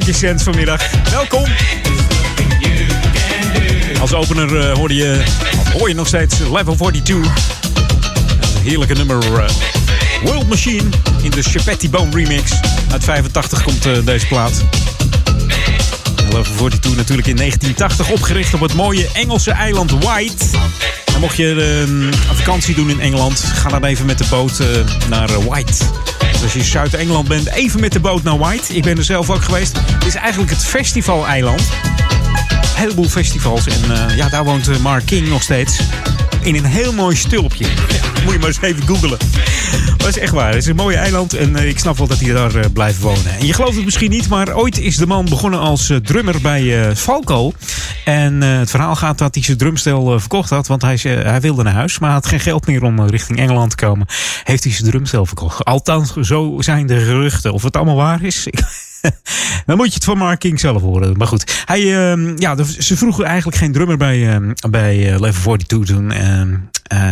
Funky sense vanmiddag. Welkom. Als opener uh, hoorde je, hoor je nog steeds Level 42. Een heerlijke nummer uh, World Machine in de Chapetti Bone remix. Uit 85 komt uh, deze plaat. Level 42 natuurlijk in 1980 opgericht op het mooie Engelse eiland White. Mocht je een vakantie doen in Engeland, ga dan even met de boot naar White. Als je in Zuid-Engeland bent, even met de boot naar White. Ik ben er zelf ook geweest. Het is eigenlijk het festivaleiland. Een heleboel festivals. En uh, ja, daar woont Mark King nog steeds. In een heel mooi stulpje. Moet je maar eens even googelen. Dat is echt waar. Het is een mooi eiland en uh, ik snap wel dat hij daar blijft wonen. En je gelooft het misschien niet, maar ooit is de man begonnen als drummer bij Falco. En het verhaal gaat dat hij zijn drumstel verkocht had, want hij, hij wilde naar huis, maar had geen geld meer om richting Engeland te komen. Heeft hij zijn drumstel verkocht. Althans, zo zijn de geruchten. Of het allemaal waar is, dan moet je het van Mark King zelf horen. Maar goed, hij, uh, ja, ze vroegen eigenlijk geen drummer bij, uh, bij Level 42 toen. Uh,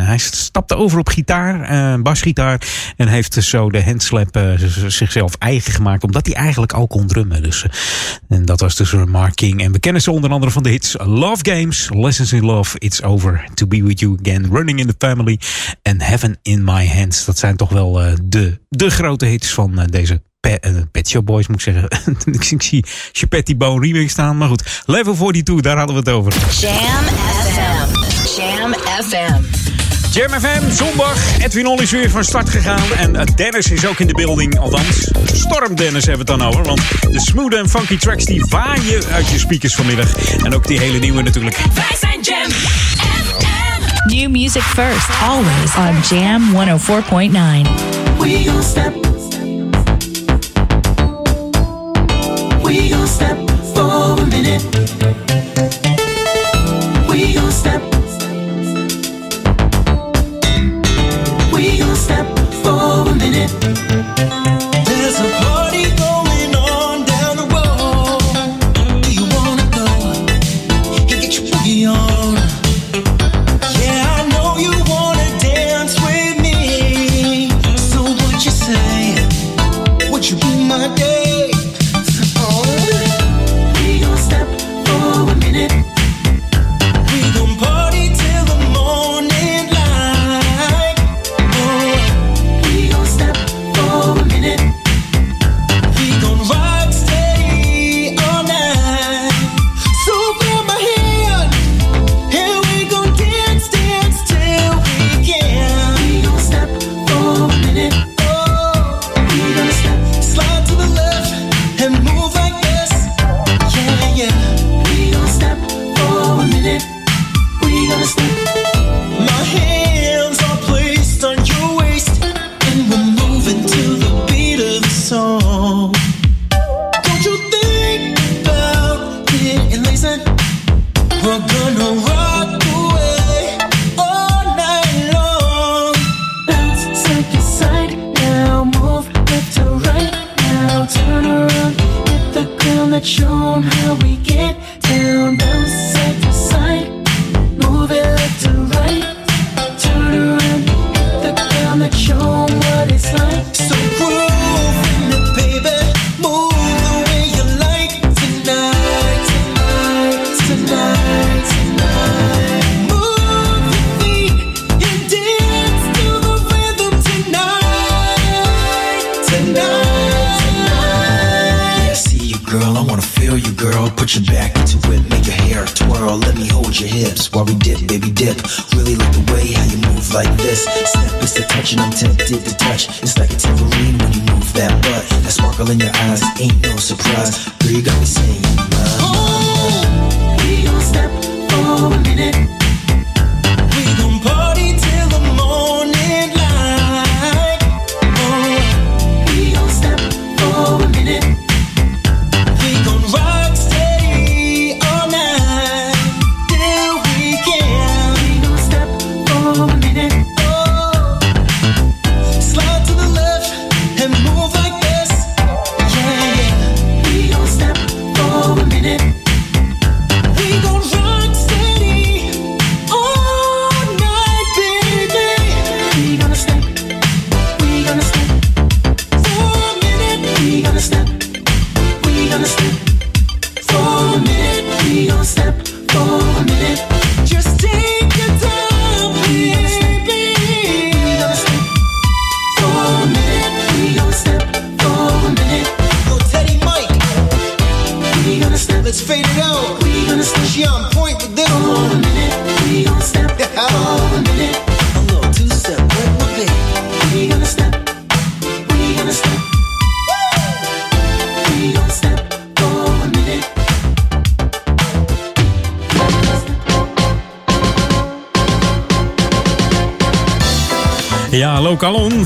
hij stapte over op gitaar, basgitaar. En heeft zo de handslap zichzelf eigen gemaakt. Omdat hij eigenlijk al kon drummen. Dus, en dat was dus Mark King. En we kennen ze onder andere van de hits Love Games, Lessons in Love, It's Over, To Be With You Again, Running in the Family en Heaven in My Hands. Dat zijn toch wel de, de grote hits van deze Pet, Shop Boys moet ik zeggen. ik zie Chapetti Bone remix staan. Maar goed, Level 42, daar hadden we het over. Jam FM. Jam FM. Jam FM, zondag. Edwin is weer van start gegaan. En Dennis is ook in de building. Althans, Storm Dennis hebben we het dan over. Want de smooth en funky tracks die waaien uit je speakers vanmiddag. En ook die hele nieuwe natuurlijk. Wij zijn Jam FM. New music first, always on Jam 104.9. We gon' step We gon' step for a minute. For a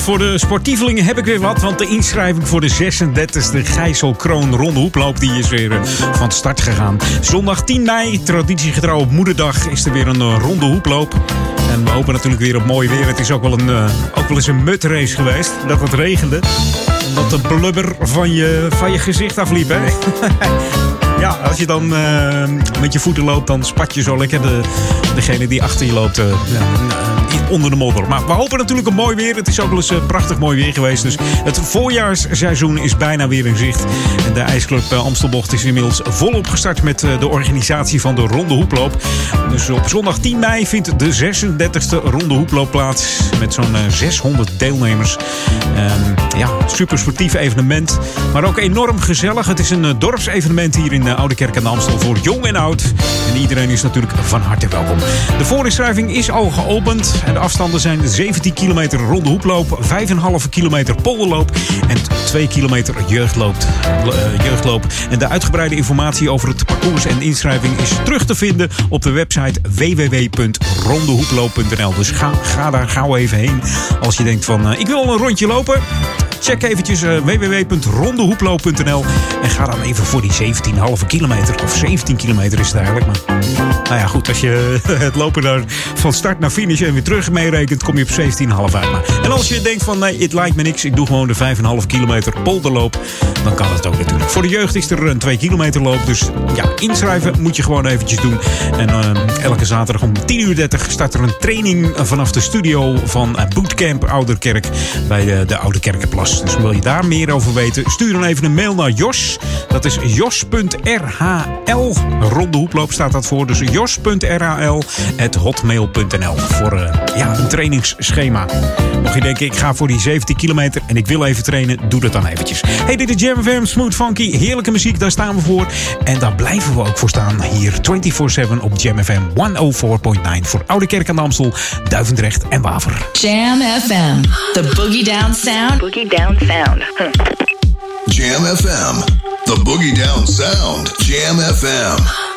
Voor de sportievelingen heb ik weer wat. Want de inschrijving voor de 36e Gijssel Kroon Ronde Hoeploop... die is weer uh, van start gegaan. Zondag 10 mei, traditiegetrouw op Moederdag... is er weer een uh, ronde hoeploop. En we hopen natuurlijk weer op mooi weer. Het is ook wel, een, uh, ook wel eens een mutrace geweest. Dat het regende. Dat de blubber van je, van je gezicht afliep, hè? ja, als je dan met je voeten loopt, dan spat je zo lekker de, degene die achter je loopt uh, ja, onder de modder. Maar we hopen natuurlijk een mooi weer. Het is ook wel eens uh, prachtig mooi weer geweest. Dus het voorjaarsseizoen is bijna weer in zicht. En de IJsclub Amstelbocht is inmiddels volop gestart met de organisatie van de Ronde Hoeploop. Dus op zondag 10 mei vindt de 36e Ronde Hoeploop plaats. Met zo'n 600 deelnemers. Um, ja, super sportief evenement. Maar ook enorm gezellig. Het is een dorpsevenement hier in Oude Kerk de Amstel voor jong en oud. En iedereen is natuurlijk van harte welkom. De voorinschrijving is al geopend. En de afstanden zijn 17 kilometer ronde hoeploop, 5,5 kilometer polderloop 2 kilometer jeugdloop, jeugdloop. En de uitgebreide informatie over het parcours en inschrijving is terug te vinden op de website www.rondehoeploop.nl. Dus ga, ga daar gauw even heen als je denkt van uh, ik wil een rondje lopen. Check eventjes uh, www.rondehoeploop.nl en ga dan even voor die 17,5 kilometer. Of 17 kilometer is het eigenlijk. Maar nou ja, goed, als je het lopen daar van start naar finish en weer terug meerekent, kom je op 17,5 uit. Maar. En als je denkt van nee, het lijkt me niks, ik doe gewoon de 5,5 kilometer polderloop, dan kan het ook natuurlijk. Voor de jeugd is er een 2 kilometer loop. Dus ja, inschrijven moet je gewoon eventjes doen. En uh, elke zaterdag om 10.30 uur start er een training vanaf de studio van Bootcamp Ouderkerk bij de, de Oude Kerkenplas. Dus wil je daar meer over weten, stuur dan even een mail naar Jos. Dat is jos.rhl. Ronde hoeploop staat dat voor. Dus jos.rhl.hotmail.nl voor uh, ja, een trainingsschema. Mocht je denken, ik ga voor die 17 kilometer en ik wil even trainen, doe dat dan eventjes. Hey, dit is Jam FM, Smooth Funky, heerlijke muziek, daar staan we voor. En daar blijven we ook voor staan hier 24-7 op Jam FM 104.9 voor Oude Kerk aan de Amstel, Duivendrecht en Waver. Jam FM, the boogie down sound. Boogie down sound. Hm. Jam FM, the boogie down sound. Jam FM.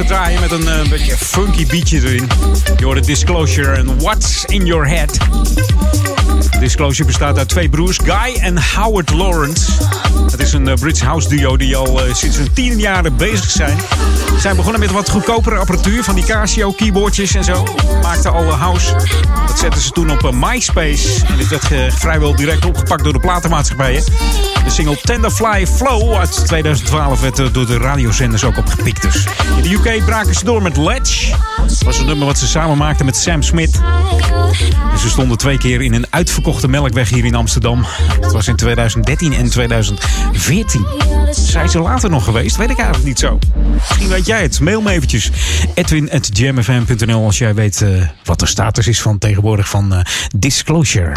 Te draaien met een uh, beetje funky beatje erin. Je hoort Disclosure en What's in Your Head. Disclosure bestaat uit twee broers, Guy en Howard Lawrence. Het is een uh, British house duo die al uh, sinds een tien jaren bezig zijn. Ze zijn begonnen met wat goedkopere apparatuur van die Casio keyboardjes en zo. Maakten al house. Dat zetten ze toen op MySpace. En dit werd vrijwel direct opgepakt door de platenmaatschappijen. De single Tenderfly Flow uit 2012 werd door de radiozenders ook opgepikt. Dus in de UK braken ze door met Ledge. Dat was een nummer wat ze samen maakten met Sam Smith. Ze stonden twee keer in een uitverkochte melkweg hier in Amsterdam. Dat was in 2013 en 2014. Zijn ze later nog geweest? Weet ik eigenlijk niet zo. Misschien weet jij het. Mail me eventjes. Edwin.jamfm.nl als jij weet uh, wat de status is van tegenwoordig van uh, Disclosure.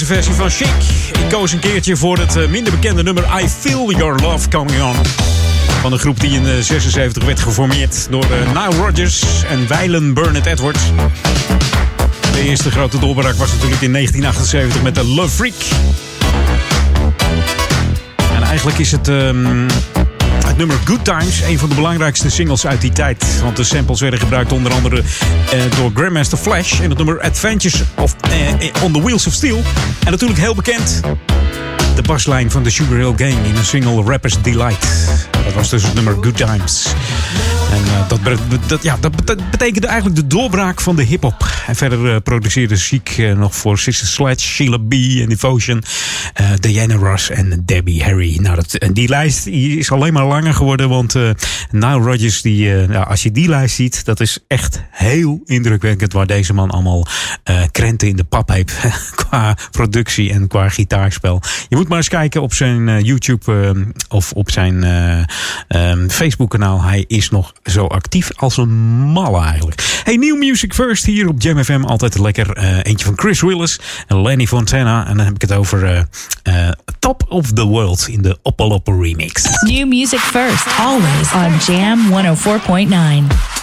Deze versie van Chic. Ik koos een keertje voor het eh, minder bekende nummer I Feel Your Love Coming On. Van een groep die in eh, 76 werd geformeerd door eh, Nile Rodgers en Weilen Burnett Edwards. De eerste grote doorbraak was natuurlijk in 1978 met de Love Freak. En eigenlijk is het... ehm, het nummer Good Times, een van de belangrijkste singles uit die tijd. Want de samples werden gebruikt onder andere eh, door Grandmaster Flash. En het nummer Adventures of, eh, on the Wheels of Steel. En natuurlijk heel bekend, de baslijn van de Sugar Hill Gang in een single Rapper's Delight. Dat was dus het nummer Good Times. En eh, dat, dat, ja, dat bete- betekende eigenlijk de doorbraak van de hip-hop. En verder eh, produceerde eh, nog voor Sister Sledge, Sheila B. en Devotion, eh, Diana Ross en Debbie Harry. Nou, dat, en die lijst is alleen maar langer geworden, want eh Nile Rodgers, die, eh, als je die lijst ziet, dat is echt heel indrukwekkend waar deze man allemaal eh, krenten in de pap heeft qua productie en qua gitaarspel. Je moet maar eens kijken op zijn eh, YouTube eh, of op zijn eh, ehm, Facebook kanaal. Hij is nog zo actief als een malle eigenlijk. Hey, New Music First hier op Jam FM. Altijd lekker. Eentje van Chris Willis en Lenny Fontana. En dan heb ik het over Top of the World in de Oppalopo remix. New music first, always on Jam 104.9.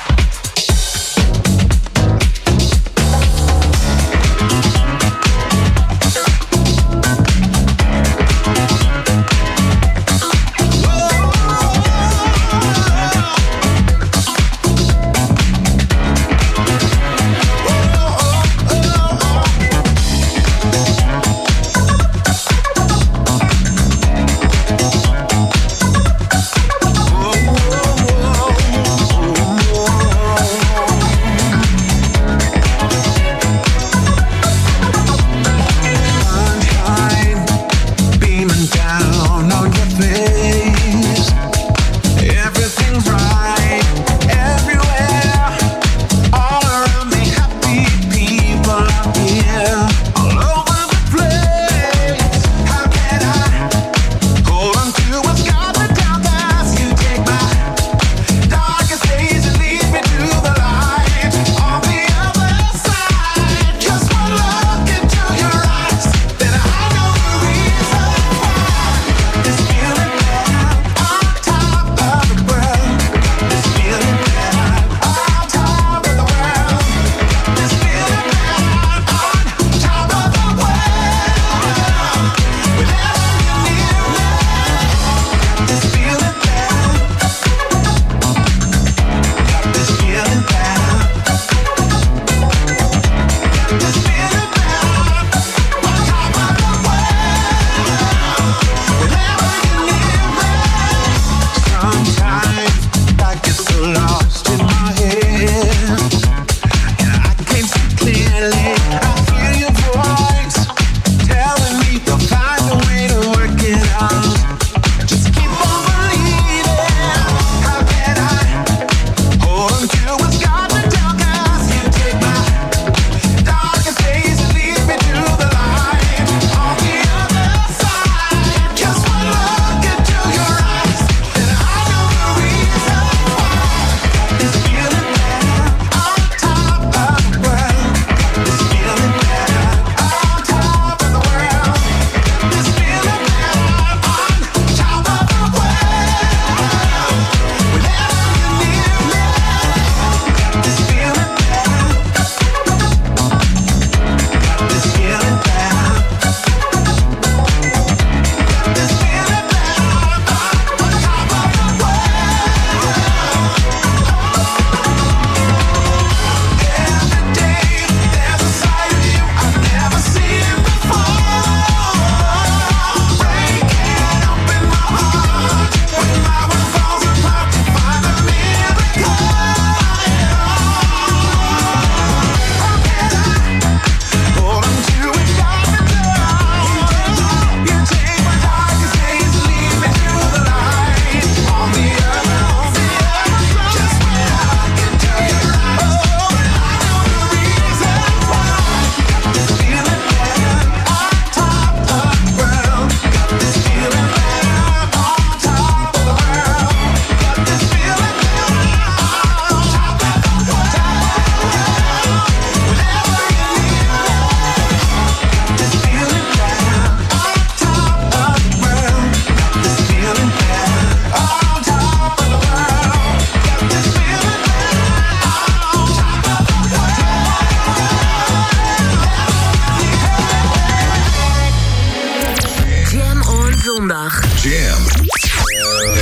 zondag. Jam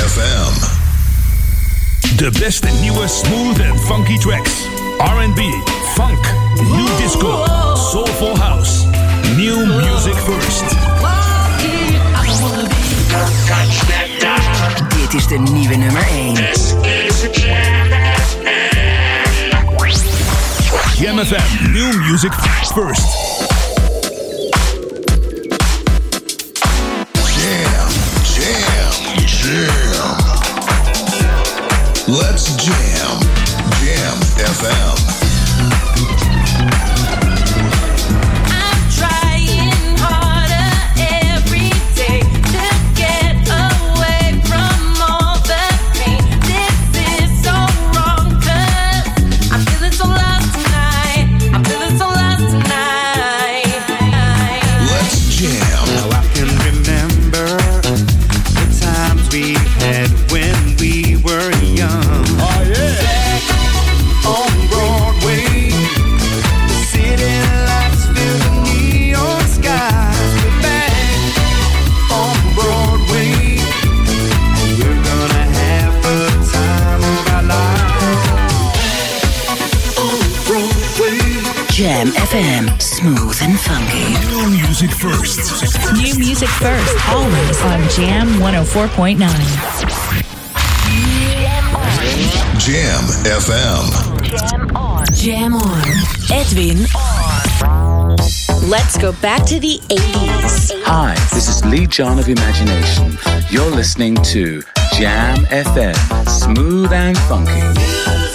FM. De beste nieuwe smooth en funky tracks. R&B, funk, new disco, soulful house. New music first. Dit is de nieuwe nummer 1. Jam FM. New music first. Yeah. Jam 104.9. Jam FM. Jam on. Jam on. Edwin on. Let's go back to the 80s. Hi, this is Lee John of Imagination. You're listening to Jam FM, smooth and funky.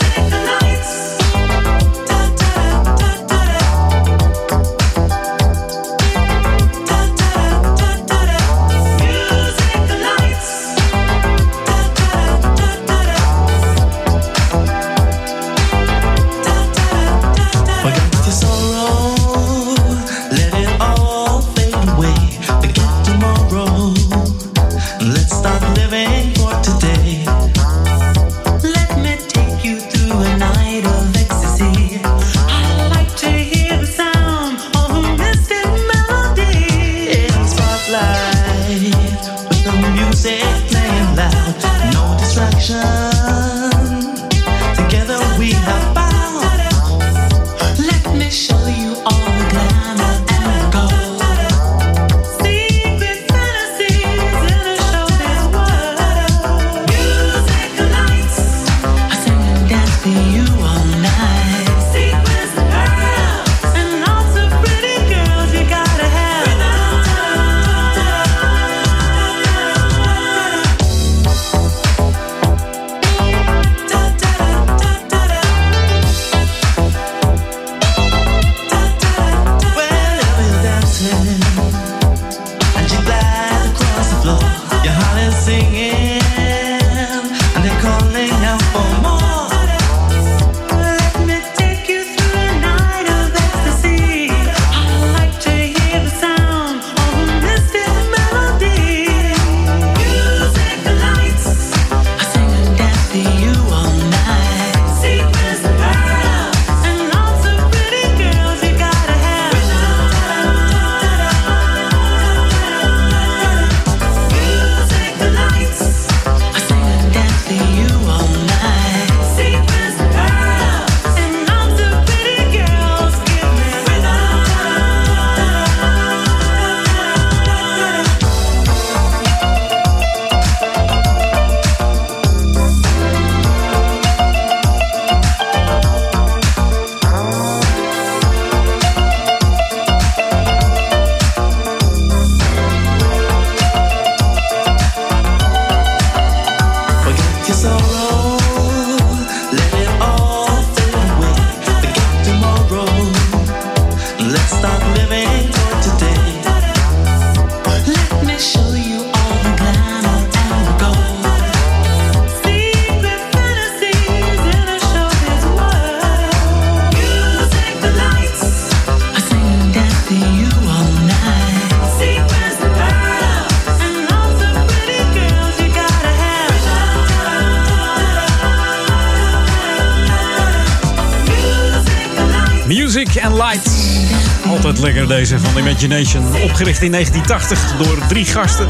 Opgericht in 1980 door drie gasten.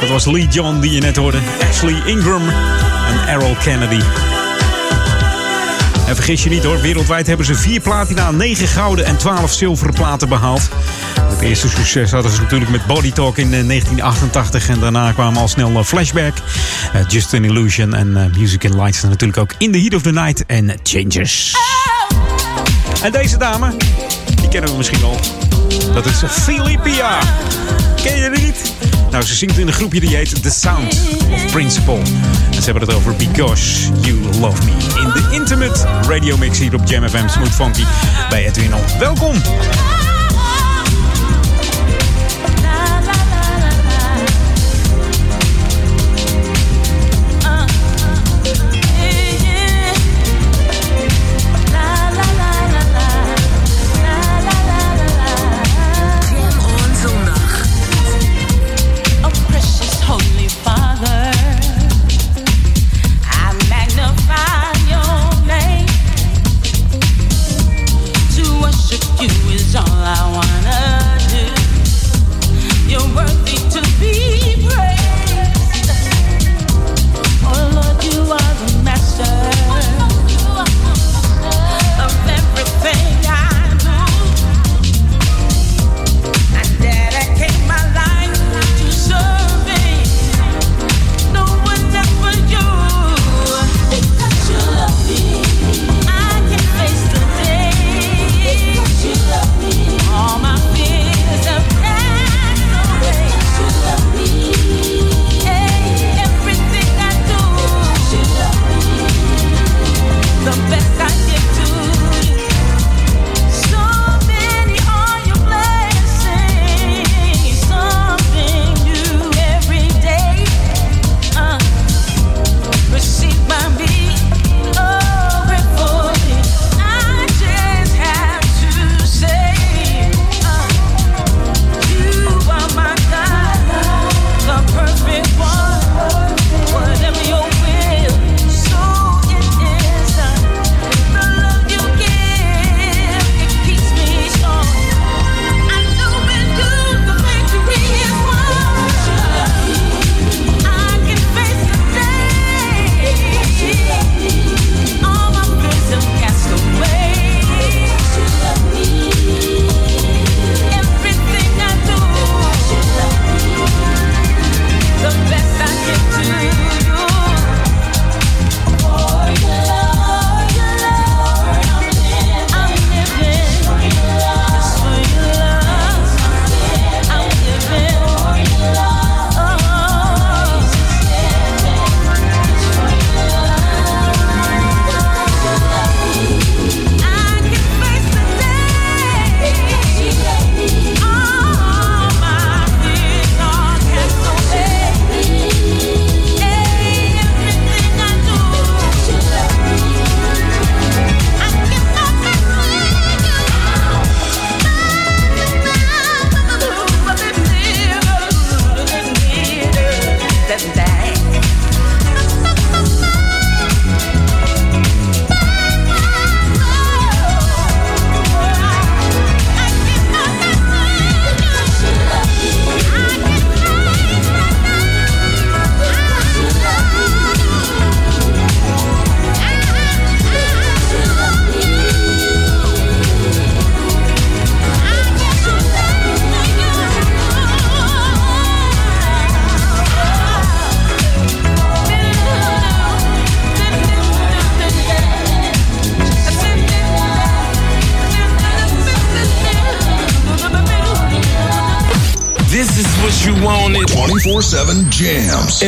Dat was Lee John, die je net hoorde, Ashley Ingram en Errol Kennedy. En vergis je niet hoor, wereldwijd hebben ze vier platina, negen gouden en twaalf zilveren platen behaald. Het eerste succes hadden ze natuurlijk met Body Talk in eh, 1988. En daarna kwamen al snel eh, Flashback, eh, Just an Illusion en Music and Lights. En natuurlijk ook In the Heat of the Night en Changes. Oh! En deze dame, die kennen we misschien al. Dat is Philippia. Ken je die niet? Nou, ze zingt in een groepje die heet The Sound of Principle. En ze hebben het over Because You Love Me. In de Intimate Radio Mix hier op Jam FM Smooth Funky bij Edwin. Welkom!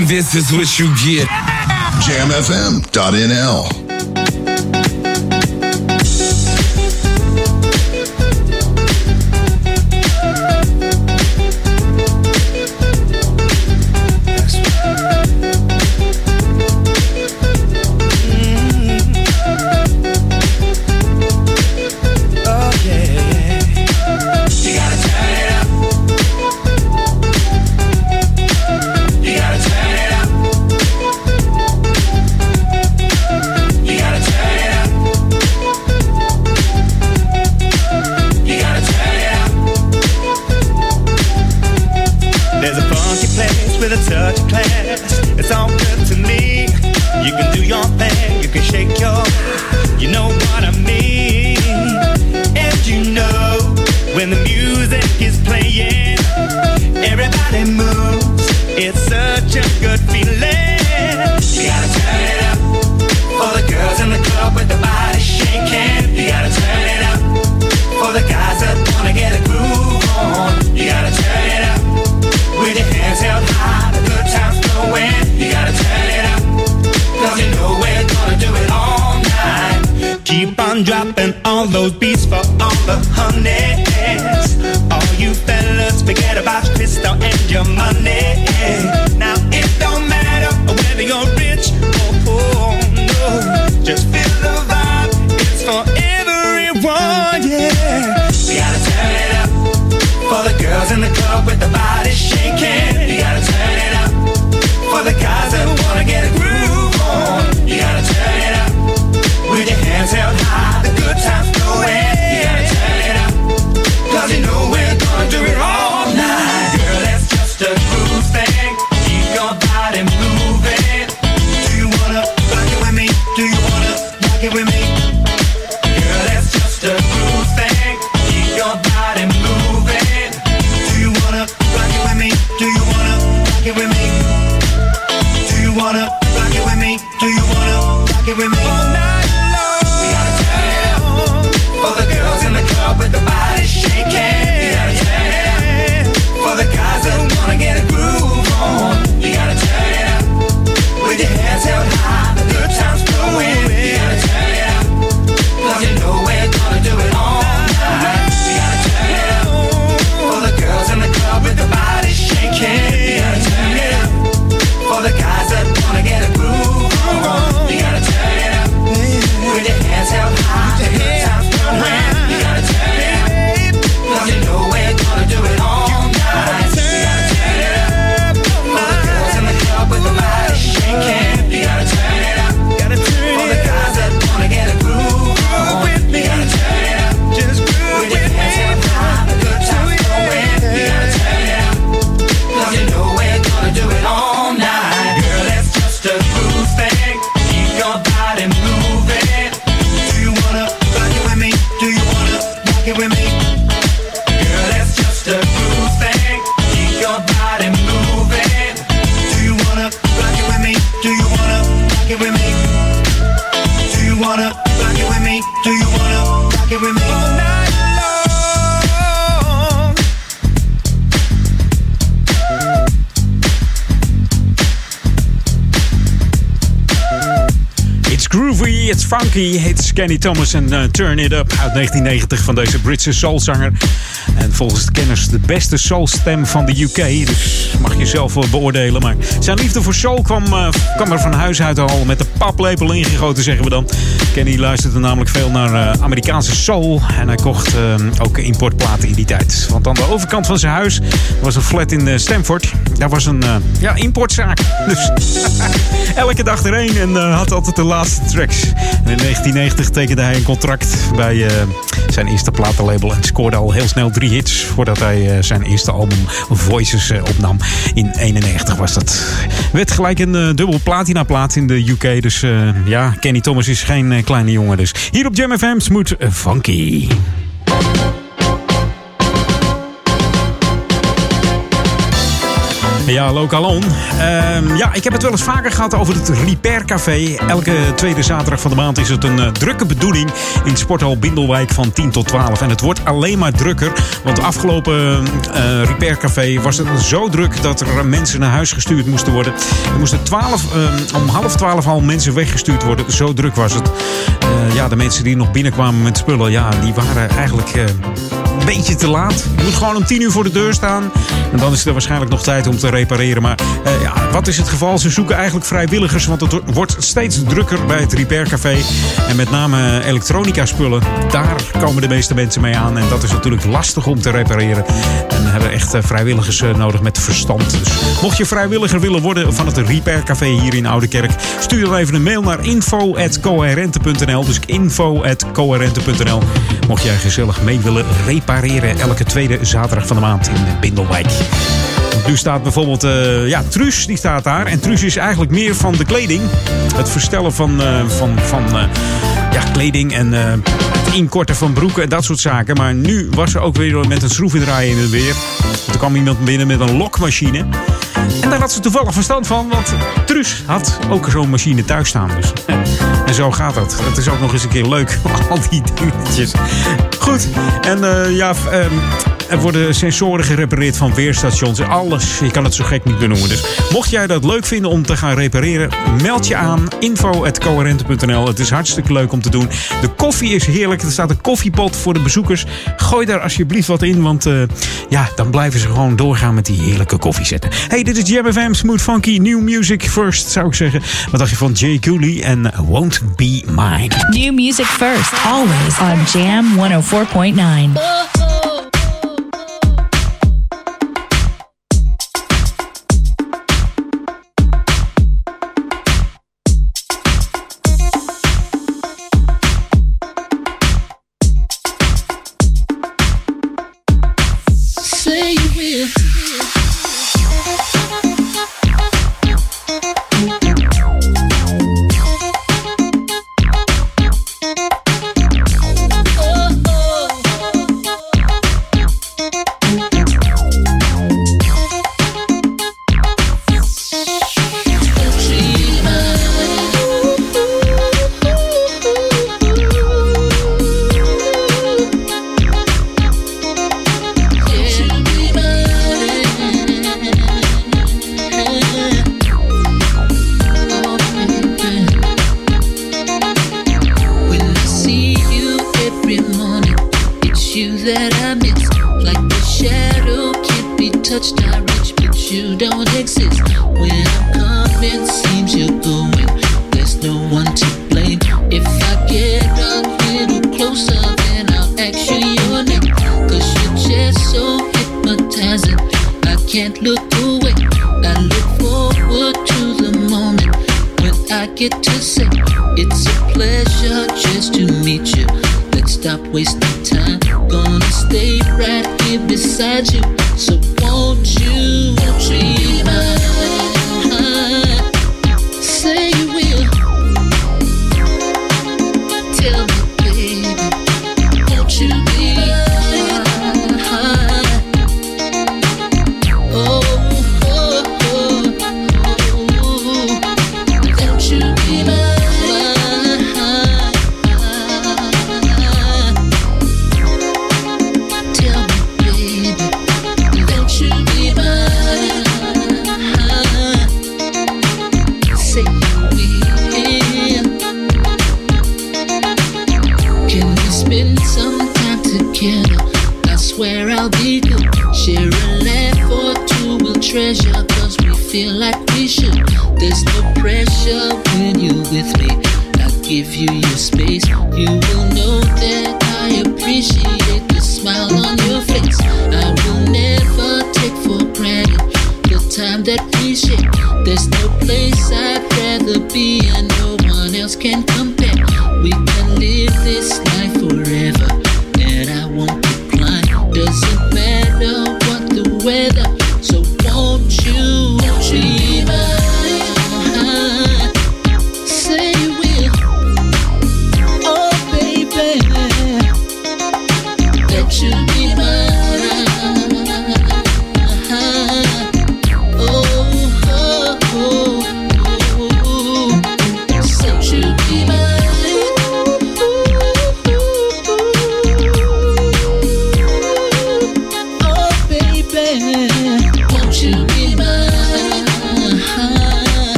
And this is what you get. JamFM.nl. funky. It's Kenny Thomas en uh, Turn It Up uit 1990 van deze Britse soulzanger. En volgens de kenners de beste soulstem van de UK. Dus mag je zelf wel beoordelen. Maar zijn liefde voor soul kwam, uh, kwam er van huis uit al met de paplepel ingegoten, zeggen we dan. Kenny luisterde namelijk veel naar uh, Amerikaanse soul. En hij kocht ook importplaten in die tijd. Want aan de overkant van zijn huis was een flat in Stamford. Daar was een ja, importzaak. Dus elke dag erheen en had altijd de laatste tracks. En in 1990 tekende hij een contract bij zijn eerste platenlabel en scoorde al heel snel drie hits voordat hij uh, zijn eerste album Voices uh, opnam. In 91 was dat. Werd gelijk een dubbel platina plaat in de UK. Dus ja, Kenny Thomas is geen kleine jongen. Dus hier op Jam FM Smooth Funky. Ja, Lokalon. Uh, ja, ik heb het wel eens vaker gehad over het Repair Café. Elke tweede zaterdag van de maand is het een uh, drukke bedoeling in Sporthal Bindelwijk van 10 tot 12. En het wordt alleen maar drukker. Want de afgelopen uh, Repair Café was het zo druk dat er mensen naar huis gestuurd moesten worden. Er moesten 12, om half 12 al mensen weggestuurd worden. Zo druk was het. Eh, ja, de mensen die nog binnenkwamen met spullen, ja, die waren eigenlijk beetje te laat. Je moet gewoon om 10 uur voor de deur staan. En dan is er waarschijnlijk nog tijd om te repareren. Maar uh, ja, wat is het geval? Ze zoeken eigenlijk vrijwilligers. Want het wordt steeds drukker bij het Repair Café. En met name elektronica spullen. Daar komen de meeste mensen mee aan. En dat is natuurlijk lastig om te repareren. En we hebben echt uh, vrijwilligers uh, nodig met verstand. Dus mocht je vrijwilliger willen worden van het Repair Café hier in Oudekerk. Stuur dan even een mail naar info.coherente.nl. Dus info.coherente.nl. Mocht jij gezellig mee willen repareren. Elke tweede zaterdag van de maand in Bindelwijk. Nu staat bijvoorbeeld, uh, ja, Truus, die staat daar. En Truus is eigenlijk meer van de kleding. Het verstellen van, uh, van, van uh, ja, kleding en eh, het inkorten van broeken en dat soort zaken. Maar nu was ze ook weer met een schroevendraaier in het weer. Toen kwam iemand binnen met een lokmachine. En daar had ze toevallig verstand van, want Truus had ook zo'n machine thuis staan. Dus. En zo gaat dat. Het is ook nog eens een keer leuk, al die dingetjes. Goed, en eh, ja, ehm, er worden sensoren gerepareerd van weerstations en alles. Je kan het zo gek niet benoemen. Dus mocht jij dat leuk vinden om te gaan repareren, meld je aan. info.coherente.nl Het is hartstikke leuk om te doen. De koffie is heerlijk. Er staat een koffiepot voor de bezoekers. Gooi daar alsjeblieft wat in, want eh, ja, dan blijven ze gewoon doorgaan met die heerlijke koffie zetten. Hey, dit is Jam FM, Smooth Funky, New Music First, zou ik zeggen. Wat dacht je van Jay Cooley en Won't Be Mine? New music first, always on Jam 104.9.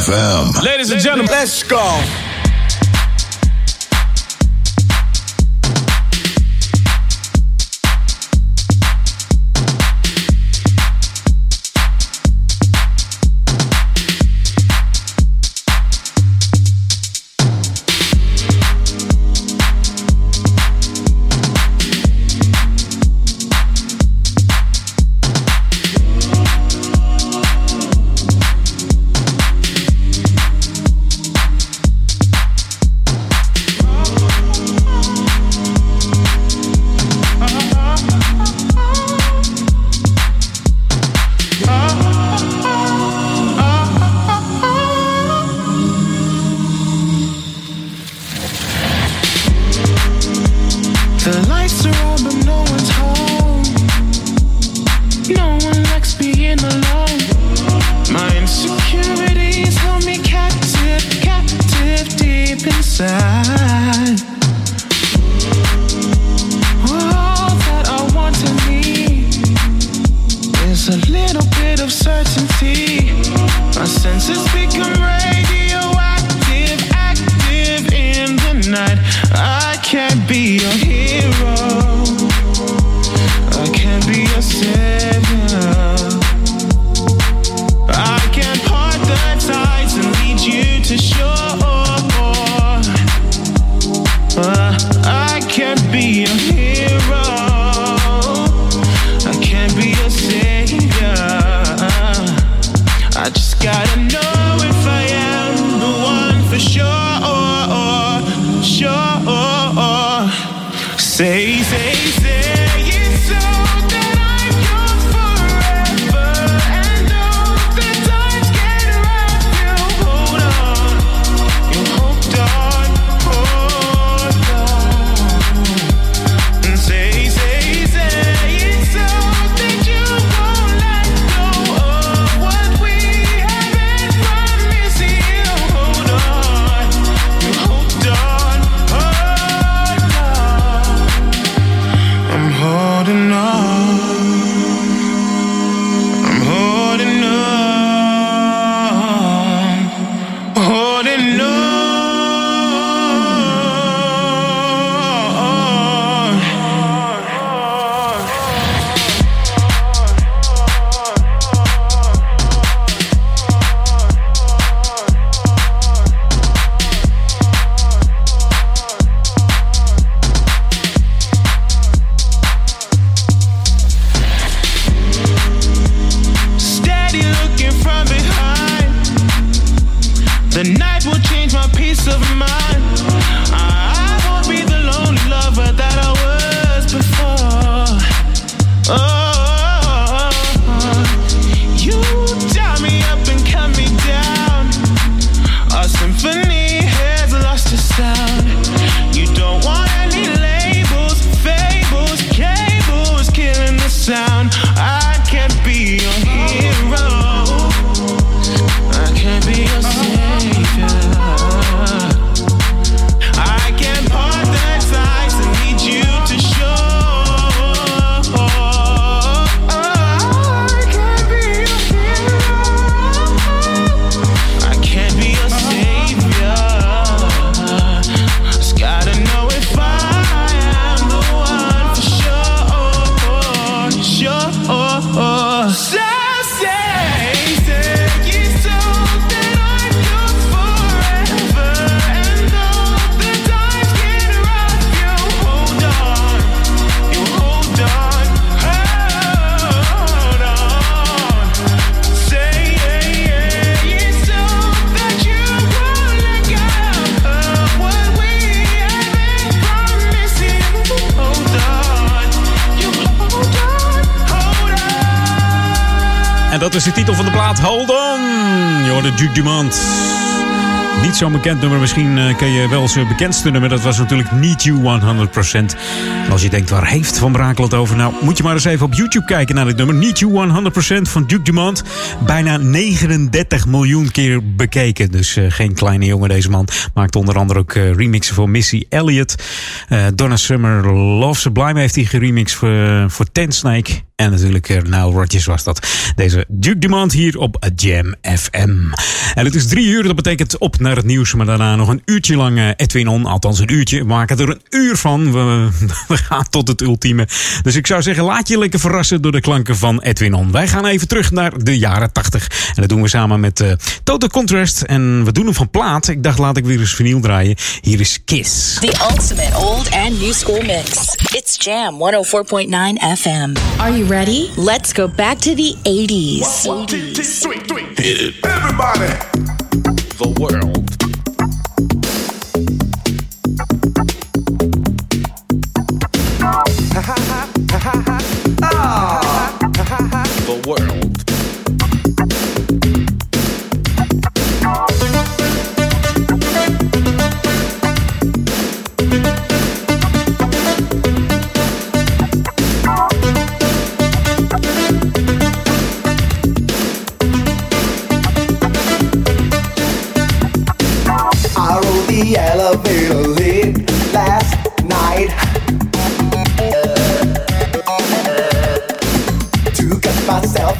FM. FM. Ladies and gentlemen, let's go. Bekend nummer. Misschien eh, ken je wel zijn bekendste nummer. Dat was natuurlijk Need You 100%. En als je denkt, waar heeft Van Brakel het over? Nou, moet je maar eens even op YouTube kijken naar dit nummer. Need You 100% van Duke Dumont. Bijna 39 miljoen keer bekeken. Dus eh, geen kleine jongen deze man. Maakt onder andere ook eh, remixen voor Missy Elliott. Donna Summer, Love Sublime heeft hij geremixed voor, voor Ten Snake. En natuurlijk Nile Rodgers was dat. Deze Duke Dumont hier op Jam FM. En het is drie uur, dat betekent op naar het nieuws. Maar daarna nog een uurtje lang uh, Edwin On. Althans een uurtje. We maken er een uur van. We, we, gaan tot het ultieme. Dus ik zou zeggen, laat je lekker verrassen door de klanken van Edwin On. Wij gaan even terug naar de jaren 80. En dat doen we samen met uh, Total Contrast. En we doen hem van plaat. Ik dacht, laat ik weer eens vinyl draaien. Hier is Kiss. The ultimate old and new school mix. It's Jam 104.9 FM. Are you ready? Let's go back to the 80s. One, two, three, three. Hit it. Everybody. The world.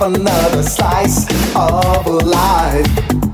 Another slice of life.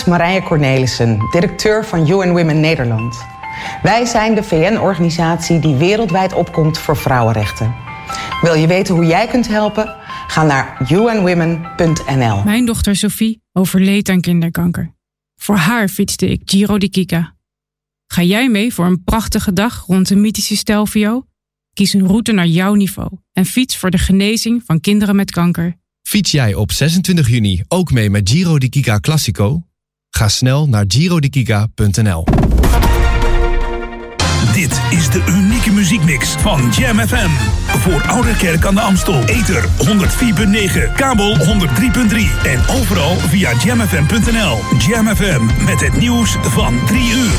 Is Marije Cornelissen, directeur van UN Women Nederland. Wij zijn de VN-organisatie die wereldwijd opkomt voor vrouwenrechten. Wil je weten hoe jij kunt helpen? Ga naar unwomen.nl. Mijn dochter Sophie overleed aan kinderkanker. Voor haar fietste ik Giro di Kika. Ga jij mee voor een prachtige dag rond de mythische Stelvio? Kies een route naar jouw niveau en fiets voor de genezing van kinderen met kanker. Fiets jij op 26 juni ook mee met Giro di Kika Classico? Ga snel naar girodikika.nl. Dit is de unieke muziekmix van Jam FM. Voor Oude Kerk aan de Amstel. Ether 104.9, kabel 103.3 en overal via jamfm.nl. Jam FM met het nieuws van 3 uur.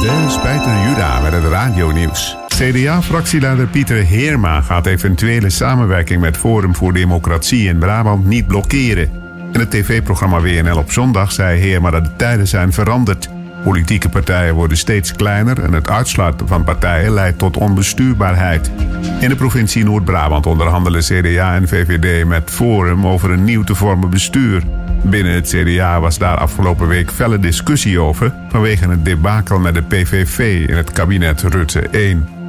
De spijter Juda met het radionieuws. CDA-fractieleider Pieter Heerma gaat eventuele samenwerking met Forum voor Democratie in Brabant niet blokkeren. In het tv-programma WNL op zondag zei Heerma dat de tijden zijn veranderd. Politieke partijen worden steeds kleiner en het uitsluiten van partijen leidt tot onbestuurbaarheid. In de provincie Noord-Brabant onderhandelen CDA en VVD met Forum over een nieuw te vormen bestuur. Binnen het CDA was daar afgelopen week felle discussie over vanwege het debakel met de PVV in het kabinet Rutte 1.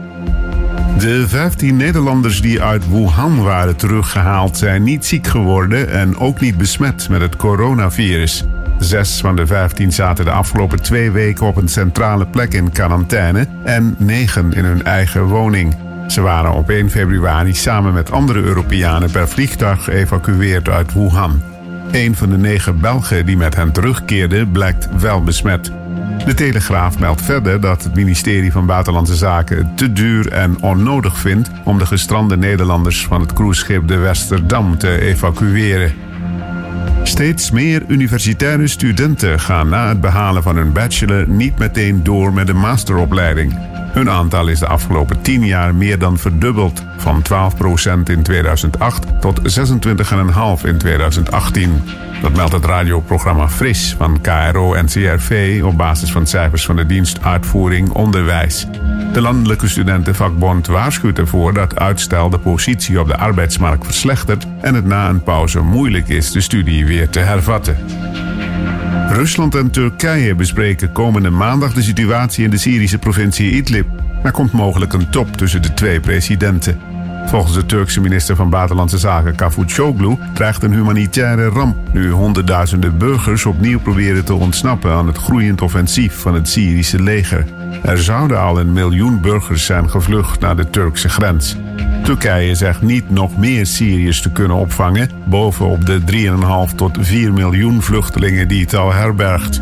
De 15 Nederlanders die uit Wuhan waren teruggehaald zijn niet ziek geworden en ook niet besmet met het coronavirus. Zes van de 15 zaten de afgelopen twee weken op een centrale plek in quarantaine en negen in hun eigen woning. Ze waren op 1 februari samen met andere Europeanen per vliegtuig geëvacueerd uit Wuhan. Een van de negen Belgen die met hen terugkeerden blijkt wel besmet. De Telegraaf meldt verder dat het ministerie van Buitenlandse Zaken het te duur en onnodig vindt om de gestrande Nederlanders van het cruiseschip de Westerdam te evacueren. Steeds meer universitaire studenten gaan na het behalen van hun bachelor niet meteen door met een masteropleiding. Hun aantal is de afgelopen 10 jaar meer dan verdubbeld, van 12% in 2008 tot 26,5% in 2018. Dat meldt het radioprogramma Fris van KRO-NCRV op basis van cijfers van de dienst Uitvoering Onderwijs. De Landelijke Studentenvakbond waarschuwt ervoor dat uitstel de positie op de arbeidsmarkt verslechtert en het na een pauze moeilijk is de studie weer te hervatten. Rusland en Turkije bespreken komende maandag de situatie in de Syrische provincie Idlib. Er komt mogelijk een top tussen de twee presidenten. Volgens de Turkse minister van Buitenlandse Zaken Cavusoglu dreigt een humanitaire ramp nu honderdduizenden burgers opnieuw proberen te ontsnappen aan het groeiend offensief van het Syrische leger. Er zouden al een miljoen burgers zijn gevlucht naar de Turkse grens. Turkije zegt niet nog meer Syriërs te kunnen opvangen, bovenop de 3,5 tot 4 miljoen vluchtelingen die het al herbergt.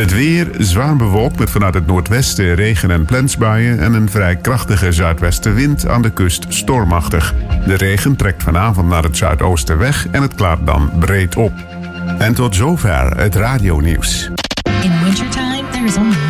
Het weer zwaar bewolkt met vanuit het noordwesten regen- en plensbuien en een vrij krachtige zuidwestenwind aan de kust stormachtig. De regen trekt vanavond naar het zuidoosten weg en het klaart dan breed op. En tot zover het radionieuws. In wintertime, there is only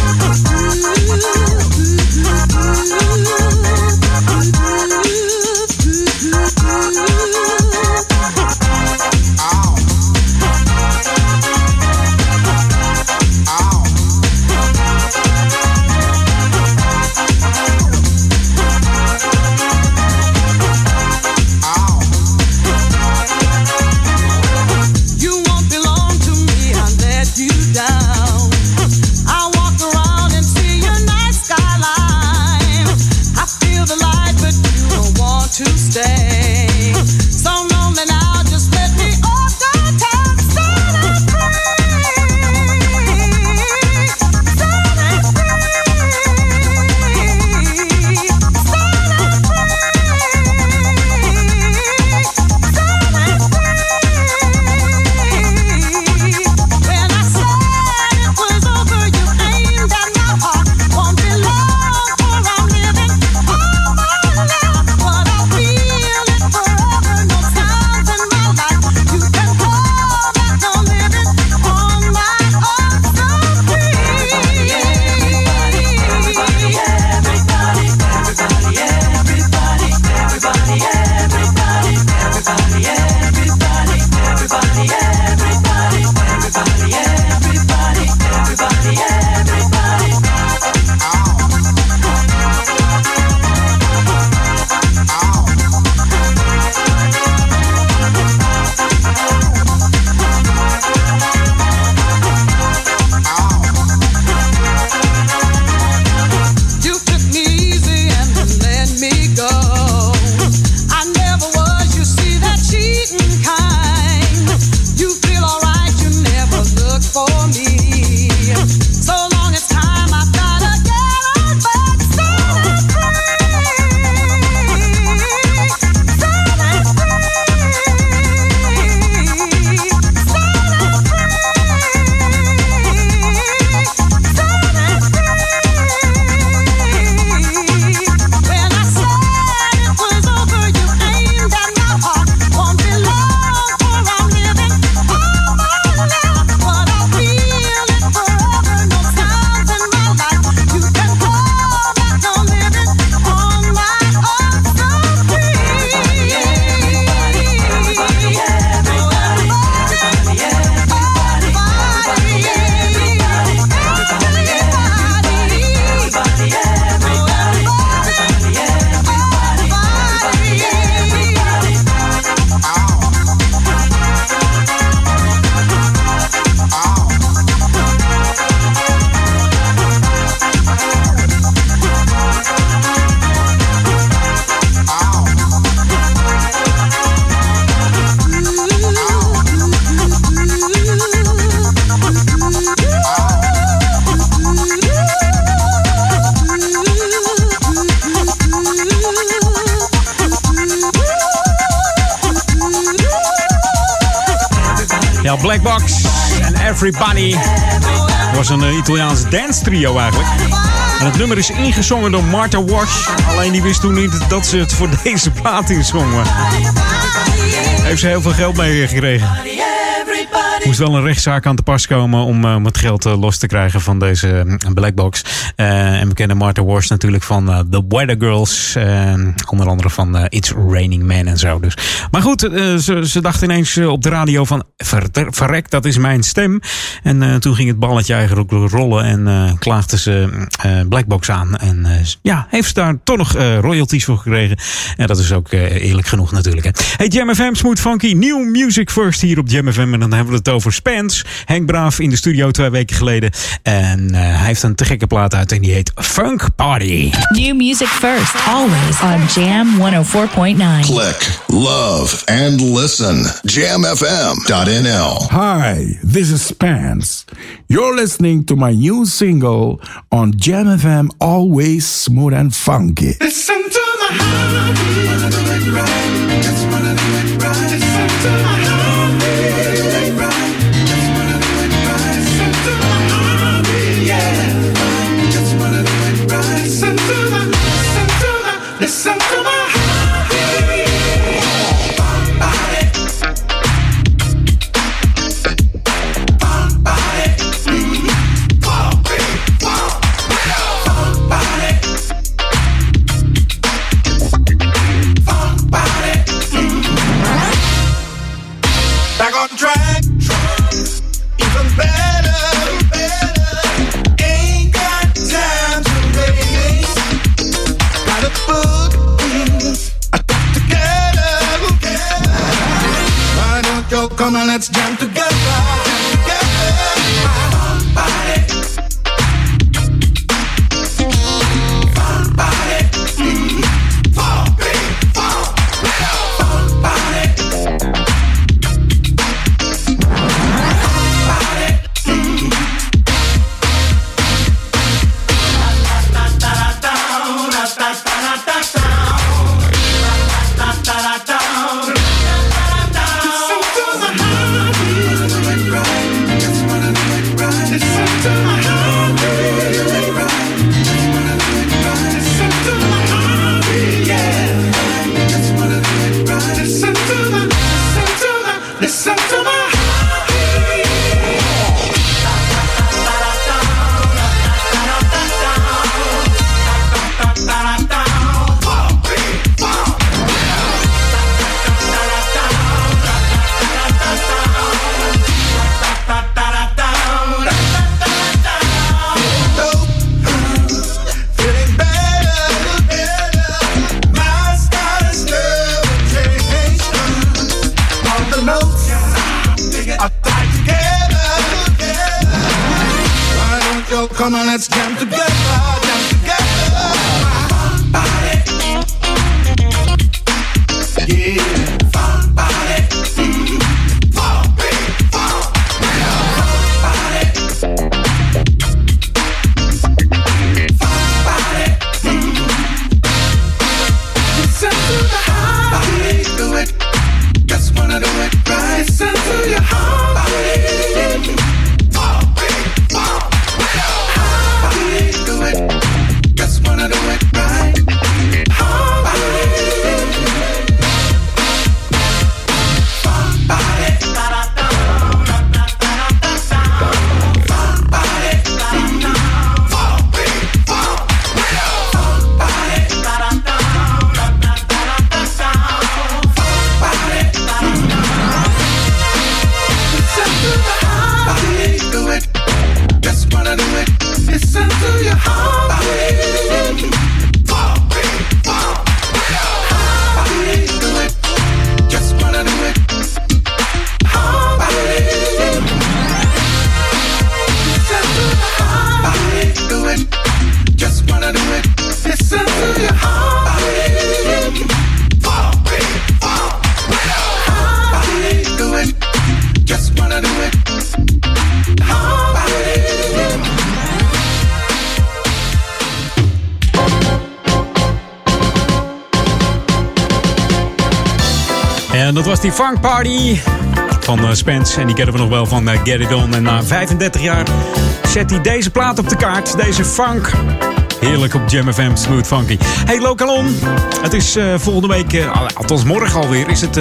En het nummer is ingezongen door Martha Wash. Alleen die wist toen niet dat ze het voor deze plaat inzongen. Heeft ze heel veel geld mee gekregen. Moest wel een rechtszaak aan te pas komen om, eh, het geld eh, los te krijgen van deze. Eh, en we kennen Martha Wash natuurlijk van eh, The Weather Girls. eh, onder andere van eh, It's Raining Man en zo. Dus. Maar goed, eh, ze, ze dacht ineens eh, op de radio van... Ver, verrek, dat is mijn stem. En eh, toen ging het balletje eigenlijk rollen. En eh klaagde ze eh, Black Box aan. En eh, ja, heeft ze daar toch nog eh, royalties voor gekregen. En dat is ook eh, eerlijk genoeg natuurlijk. Hè. Hey, Jam FM, Smooth Funky. New Music First hier op Jam FM. En dan hebben we het over Spence. Henk Braaf in de studio twee weken geleden. En eh, hij heeft een te gekke plaat uit en die heet Funk Party. New music first, always on Jam 104.9. Click, love, and listen. JamFM.nl. Hi, this is Spence. You're listening to my new single on Jam FM, always smooth and funky. Listen to my right. Listen to my Party van eh, Spence. En die kennen we nog wel van eh, Get It On. En na 35 jaar zet hij deze plaat op de kaart. Deze funk. Heerlijk op Jam FM, smooth funky. Hey Lokalon, het is eh, volgende week, althans morgen alweer, is het,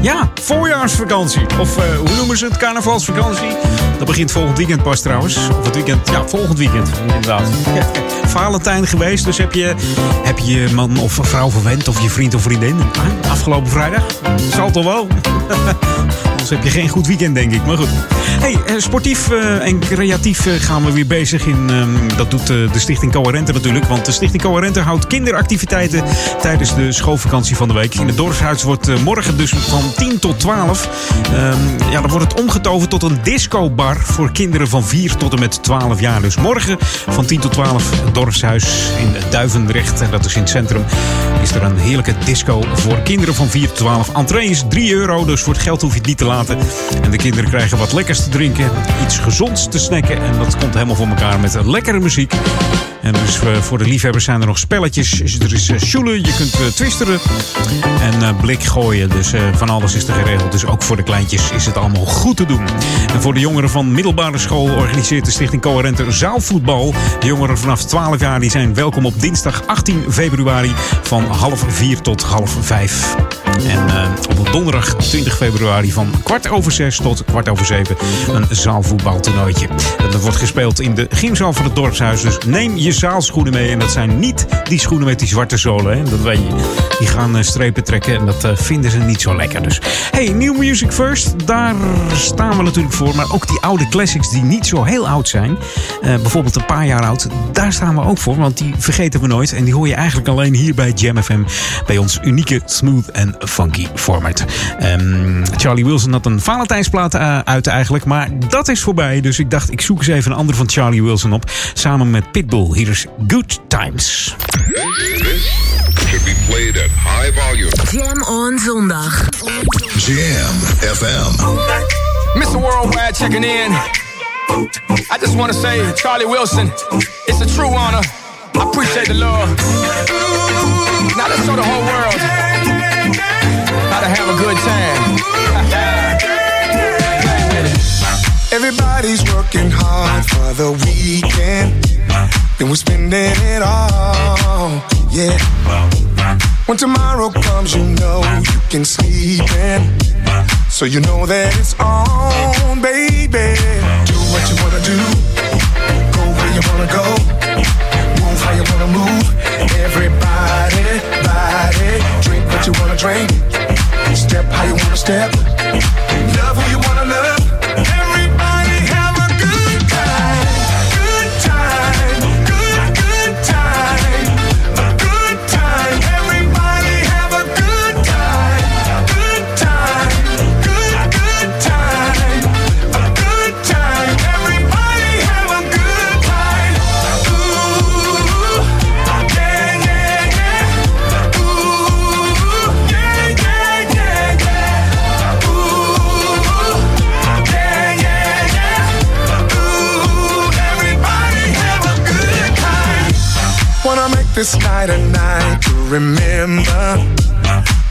ja, voorjaarsvakantie. Of eh, hoe noemen ze het, carnavalsvakantie? Dat begint volgend weekend pas trouwens. Of het weekend, ja, volgend weekend, inderdaad. Valentijn geweest, dus heb je, heb je man of vrouw verwend of je vriend of vriendin ah, afgelopen vrijdag? Zal toch wel? Anders heb je geen goed weekend, denk ik. Maar goed. Hey, eh, sportief eh, en creatief gaan we weer bezig. In, ehm, dat doet de Stichting Coherente natuurlijk. Want de Stichting Coherente houdt kinderactiviteiten tijdens de schoolvakantie van de week. In het dorpshuis wordt morgen dus van 10 tot 12. ehm, ja, dan wordt het omgetoverd tot een discobar voor kinderen van 4 tot en met 12 jaar. Dus morgen van 10 tot 12 het dorpshuis in Duivendrecht. En dat is in het centrum. Is er een heerlijke disco voor kinderen van 4 tot 12. Entree is 3 euro, dus voor het geld hoef je het niet te laten. En de kinderen krijgen wat lekkers te drinken, iets gezonds te snacken. En dat komt helemaal voor elkaar met lekkere muziek. En dus eh, voor de liefhebbers zijn er nog spelletjes. Er is uh, je kunt eh, twisteren en blik gooien. Dus van alles is er geregeld. Dus ook voor de kleintjes is het allemaal goed te doen. En voor de jongeren van middelbare school organiseert de Stichting Coherente zaalvoetbal. De jongeren vanaf 12 jaar die zijn welkom op dinsdag 18 februari van half 4 tot half 5. En op donderdag 20 februari van kwart over 6 tot kwart over 7 een zaalvoetbaltoernooitje. Dat wordt gespeeld in de gymzaal van het dorpshuis. Dus neem je zaalschoenen mee. En dat zijn niet die schoenen met die zwarte zolen. Hè? Dat weet je. Die gaan eh, strepen trekken en dat eh, vinden ze niet zo lekker. Dus hey, New Music First. Daar staan we natuurlijk voor. Maar ook die oude classics die niet zo heel oud zijn. eh, bijvoorbeeld een paar jaar oud. Daar staan we ook voor. Want die vergeten we nooit. En die hoor je eigenlijk alleen hier bij Jam FM. Bij ons unieke smooth en funky format. Ehm, Charlie Wilson had een Valentijnsplaat uit eigenlijk. Maar dat is voorbij. Dus ik dacht ik zoek eens even een andere van Charlie Wilson op. Samen met Pitbull. Hier is Good Times. This should be played at high volume. Jam on zondag. Jam FM. Mr. Worldwide checking in. I just want to say, Charlie Wilson, it's a true honor. I appreciate the love. Now let's show the whole world how to have a good time. Everybody's working hard for the weekend. Then we're spending it all. Yeah. When tomorrow comes, you know you can sleep in. So you know that it's on, baby. Do what you wanna do. Go where you wanna go. Move how you wanna move. Everybody, body. Drink what you wanna drink. Step how you wanna step. Love who you wanna love. This night a night to remember.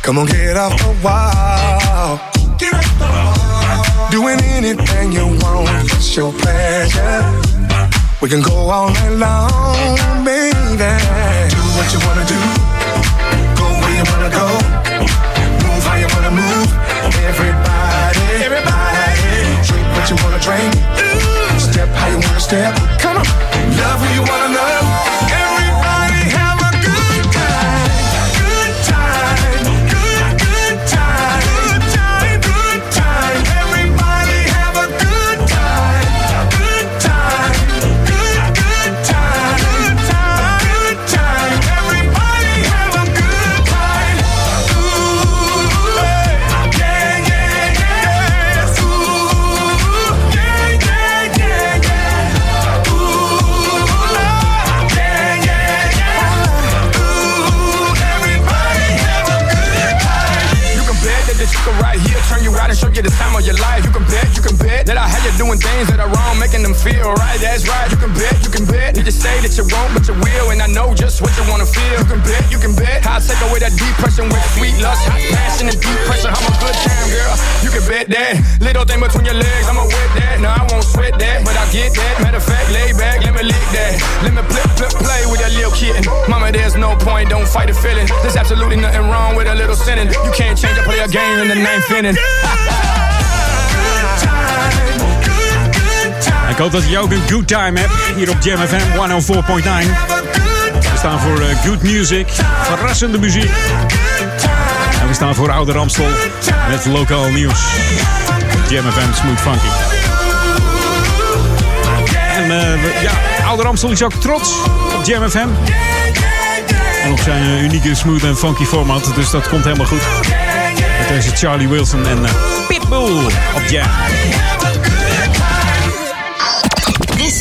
Come on, get off the wall. Get off the wall. Doing anything you want, it's your pleasure. We can go all night long, baby. Do what you wanna do. Go where you wanna go. Move how you wanna move. Everybody, everybody. Drink what you wanna drink. Step how you wanna step. Come on. Love who you wanna love. Hoop dat je ook een good time hebt hier op Jam FM 104.9. We staan voor eh, good music, verrassende muziek. En we staan voor Oude Ramstel met lokaal nieuws. Jam Smooth Funky. En eh, ja, Oude Ramstel is ook trots op Jam FM. En op zijn eh, unieke smooth en funky format. Dus dat komt helemaal goed. Met deze Charlie Wilson en eh, Pitbull op Jam.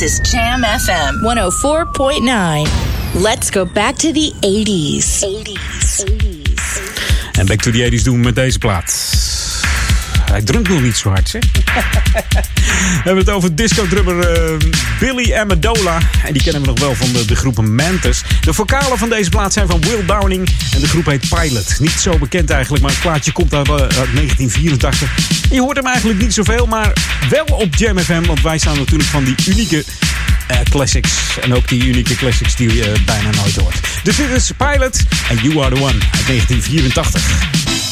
Is Jam FM 104.9. Let's go back to the 80s. 80s. En Back to the 80s doen we met deze plaat. Hij drumt nog niet zo hard, zeg. we hebben het over disco-drummer eh, Billy Amendola. En die kennen we nog wel van de, de groep Mantis. De vocalen van deze plaat zijn van Will Downing. En de groep heet Pilot. Niet zo bekend eigenlijk, maar het plaatje komt uit, eh, uit 1984. Je hoort hem eigenlijk niet zoveel, maar wel op Jam FM. Want wij staan natuurlijk van die unieke eh, classics. En ook die unieke classics die je eh, bijna nooit hoort. Dus dit is Pilot en You Are The One uit 1984.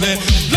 there.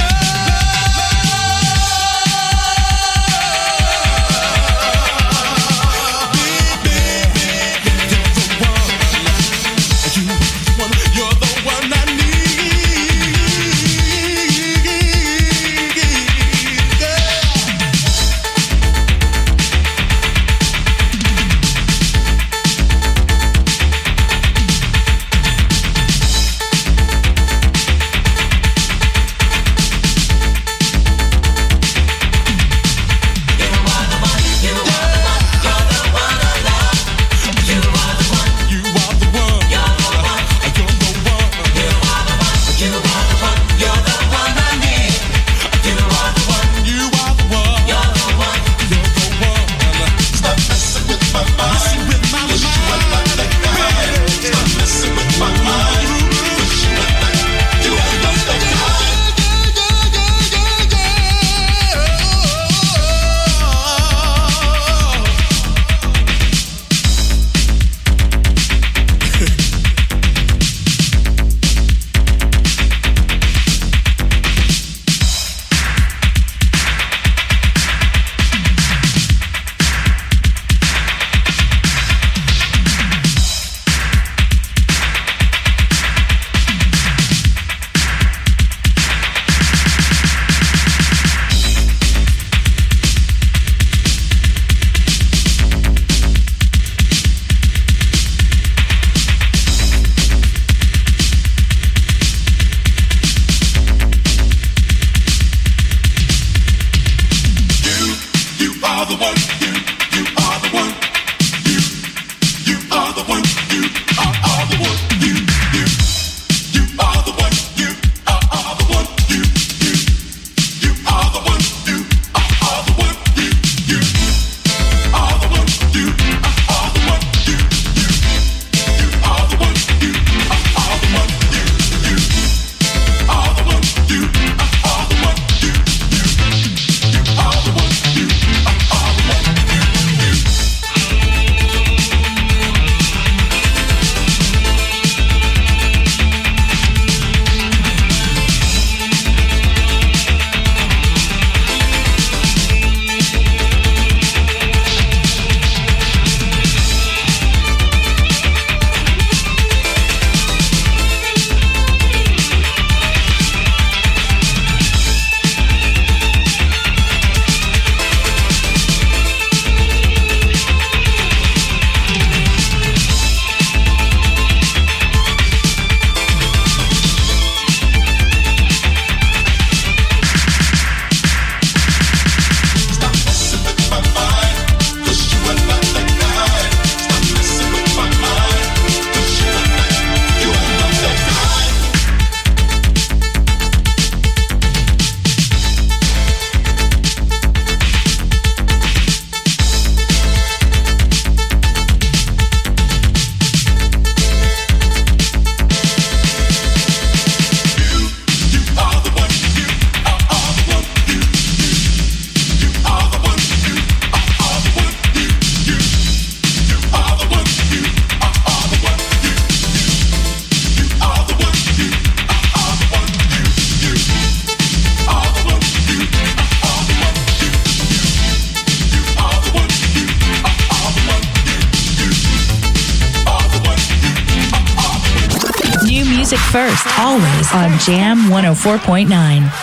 104.9.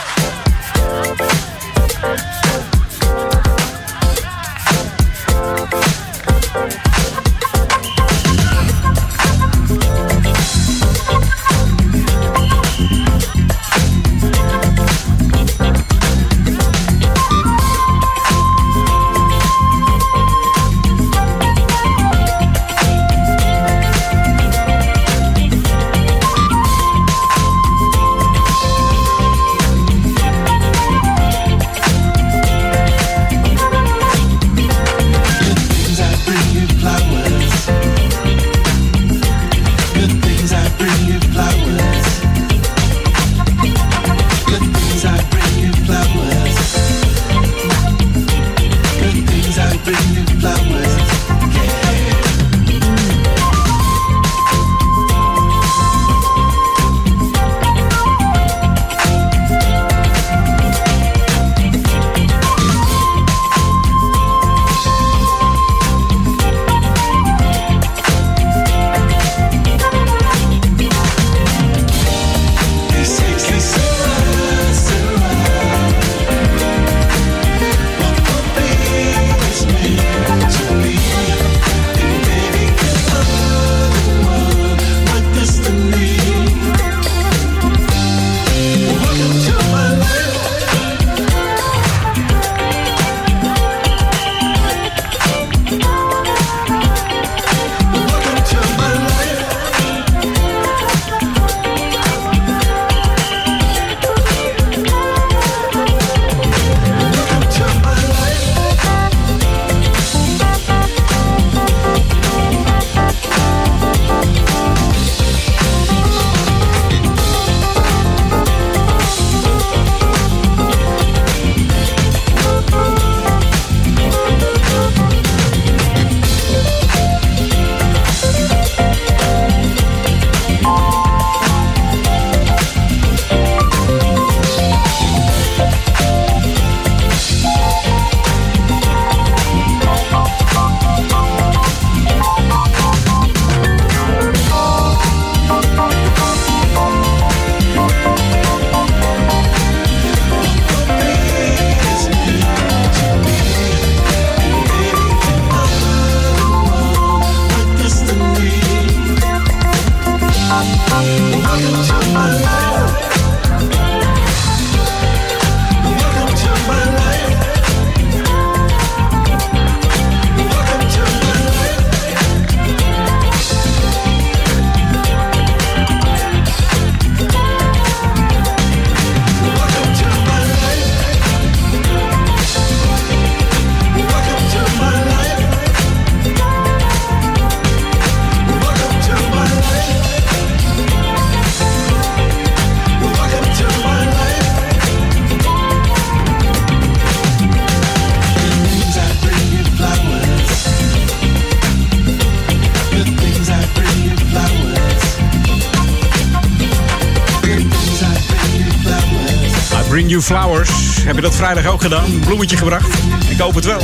je dat vrijdag ook gedaan? Een bloemetje gebracht? Ik hoop het wel.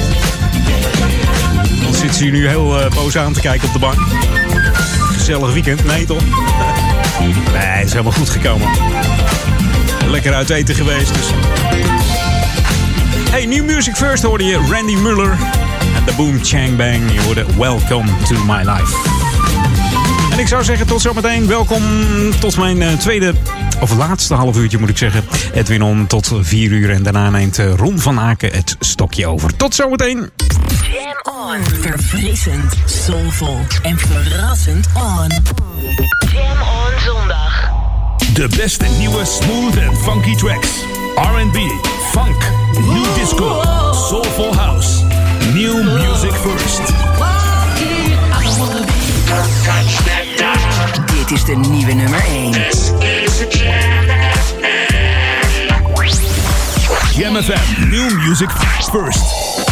Dan zit ze hier nu heel eh, boos aan te kijken op de bank. Gezellig weekend? Nee toch? Nee, is helemaal goed gekomen. Lekker uit eten geweest dus. Hey, New Music First hoorde je Randy Muller. En de Boom Chang Bang. Je hoorde Welcome to My Life. En ik zou zeggen tot zometeen. Welkom tot mijn eh, tweede, of laatste half uurtje moet ik zeggen. Edwin On tot vier uur. En daarna neemt eh, Ron van Aken het stokje over. Tot zometeen. Jam on. Verfrissend, soulvol en verrassend on. Jam on zondag. De beste nieuwe smooth en funky tracks. R&B, funk, new disco, New music first.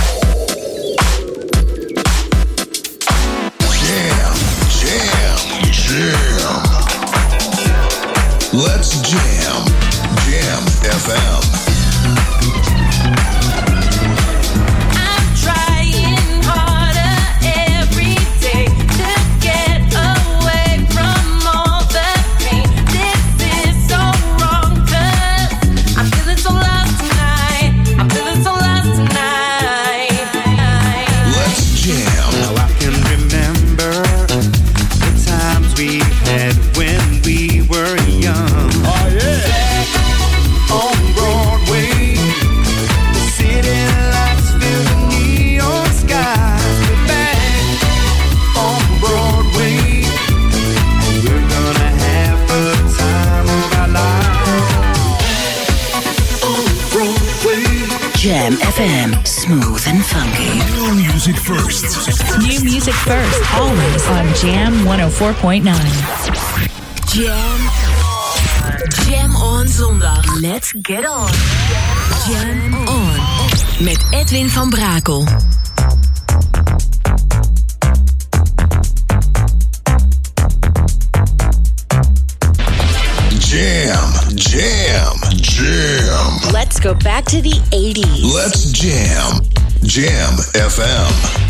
104.9. Jam. Jam on zondag. Let's get on. Jam on. Met Edwin van Brakel. Jam, jam, jam. Let's go back to the 80s. Let's jam. Jam FM.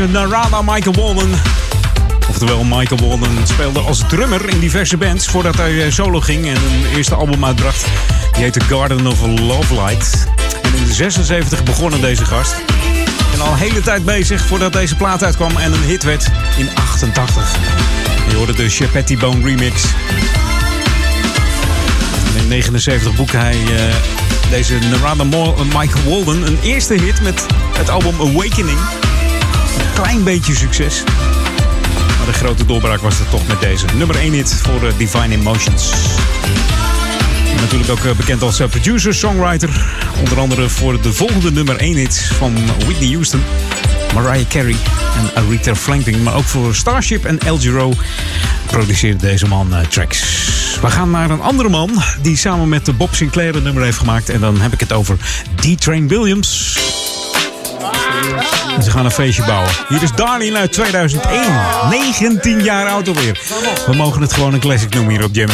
Deze Narada Michael Walden. Oftewel, Michael Walden speelde als drummer in diverse bands voordat hij eh, solo ging en een eerste album uitbracht. Die heette Garden of Love Light. En in de 76 begonnen deze gast. En al een hele tijd bezig voordat deze plaat uitkwam en een hit werd in 88. Je hoorde de Chapetti Bone remix. In 79 boekte hij uh, deze Narada Michael Walden een eerste hit met het album Awakening. Klein beetje succes. Maar de grote doorbraak was er toch met deze. Nummer 1 hit voor uh, Divine Emotions. Natuurlijk ook uh, bekend als producer, songwriter. Onder andere voor de volgende nummer 1 hit van Whitney Houston. Mariah Carey en Aretha Franklin. Maar ook voor Starship en El Giro produceerde deze man tracks. We gaan naar een andere man die samen met de Bob Sinclair een nummer heeft gemaakt. En dan heb ik het over D-Train Williams. En ze gaan een feestje bouwen. Hier is Darlene uit 2001. 19 jaar oud alweer. We mogen het gewoon een classic noemen hier op Jam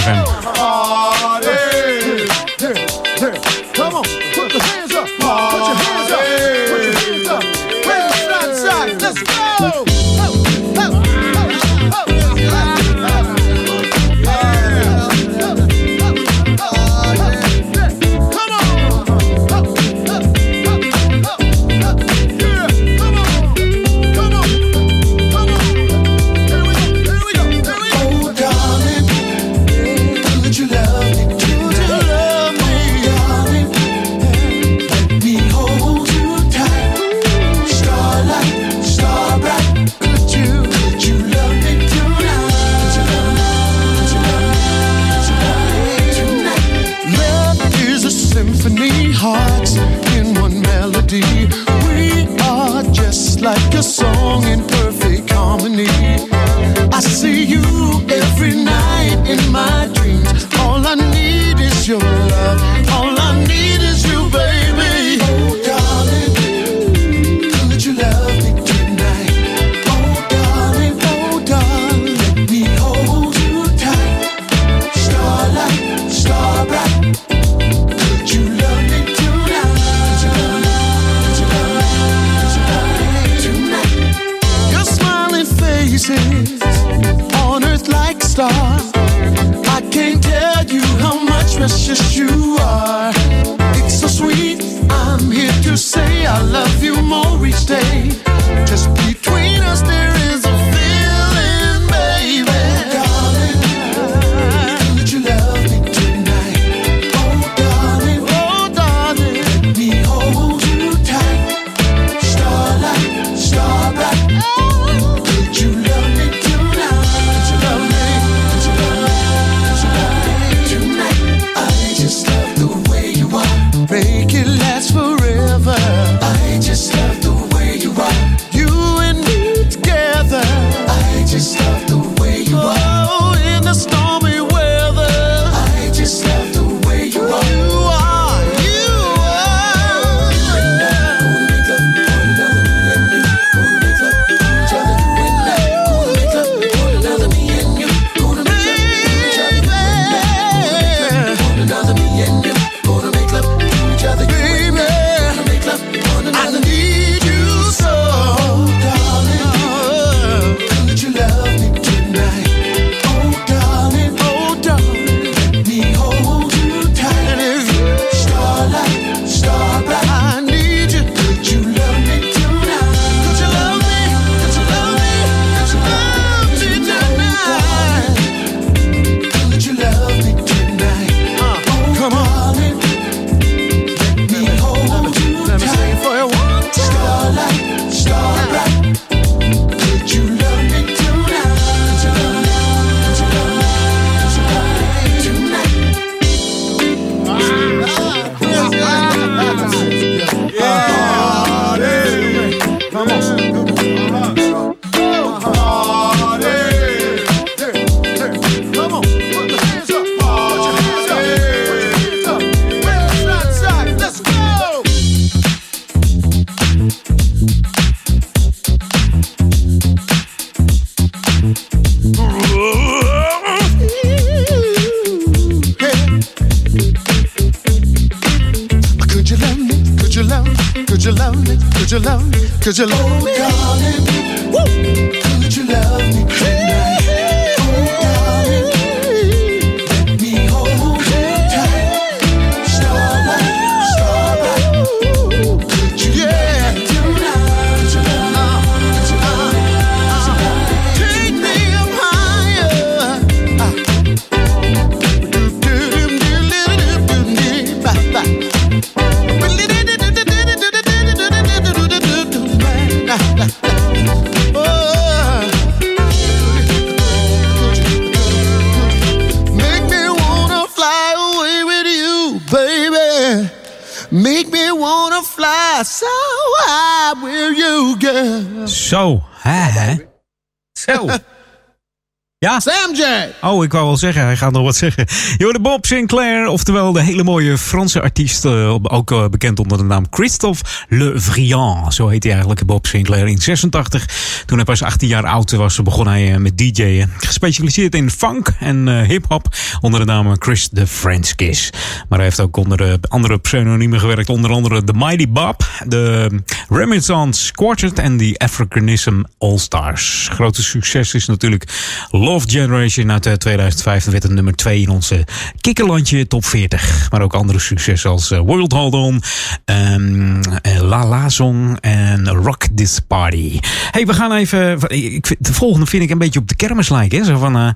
Oh, ik wou wel zeggen, hij gaat nog wat zeggen. Yo, de Bob Sinclair, oftewel de hele mooie Franse artiest, eh, ook eh, bekend onder de naam Christophe Le Vriand. Zo heet hij eigenlijk, Bob Sinclair. In 86, toen hij pas 18 jaar oud was, begon hij eh, met DJ'en. Gespecialiseerd in funk en hip-hop onder de naam Chris the French Kiss. Maar hij heeft ook onder andere pseudoniemen gewerkt, onder andere The Mighty Bob, de Renaissance Quartet en de Africanism All Stars. Grote succes is natuurlijk Love Generation uit eh, 2005. werd het nummer 2 in onze kikkerlandje top 40. Maar ook andere successen als eh, World Hold On, ehm, eh, La La Song en Rock This Party. hey, we gaan even... Ik, de volgende vind ik een beetje op de kermis lijken. Hè? Zo van... eh,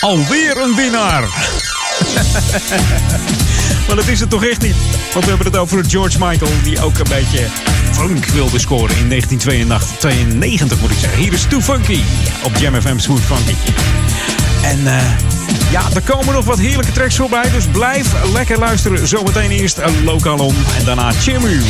alweer een winnaar! maar dat is het toch echt niet. Want we hebben het over George Michael, die ook een beetje funk wilde scoren in 1992, 92 moet ik zeggen. Hier is Too Funky op Jam FM Smooth Funky. En eh, ja, er komen nog wat heerlijke tracks voorbij, dus blijf lekker luisteren. Zometeen eerst een lokaal om en daarna Chimu.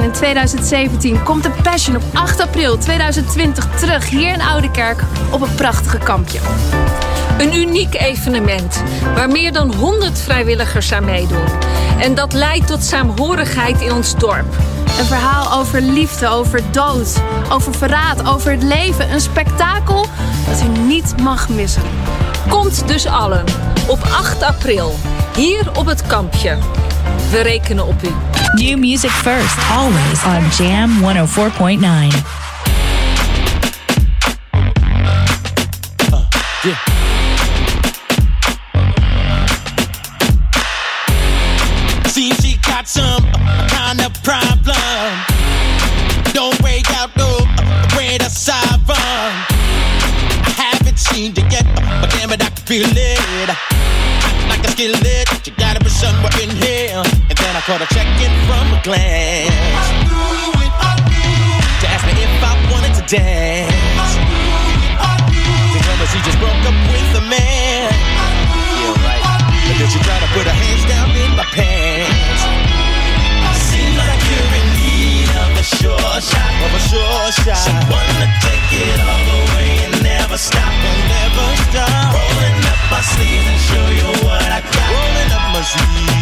In 2017 komt de Passion op 8 april 2020 terug hier in Oudekerk op een prachtige kampje. Een uniek evenement waar meer dan 100 vrijwilligers aan meedoen. En dat leidt tot saamhorigheid in ons dorp. Een verhaal over liefde, over dood, over verraad, over het leven. Een spektakel dat u niet mag missen. Komt dus allen op 8 april hier op het kampje. We rekenen op u. New music first, always on Jam 104.9. Seems uh, she got some kind of problem. Don't out no uh, way to. I haven't seen but I can feel it. Like a skillet, you gotta be somewhere in here. And then I caught her checking from a glance. To ask me if I wanted to dance. To tell me she just broke up with a man. Yeah, right. But then she tried to put her hands down in my pants. Seems like you're in need of a sure shot. Of a sure shot. Someone to take it all the way and never stop. And never stop. Rolling up my sleeves and show you what I got. Rolling up my sleeves.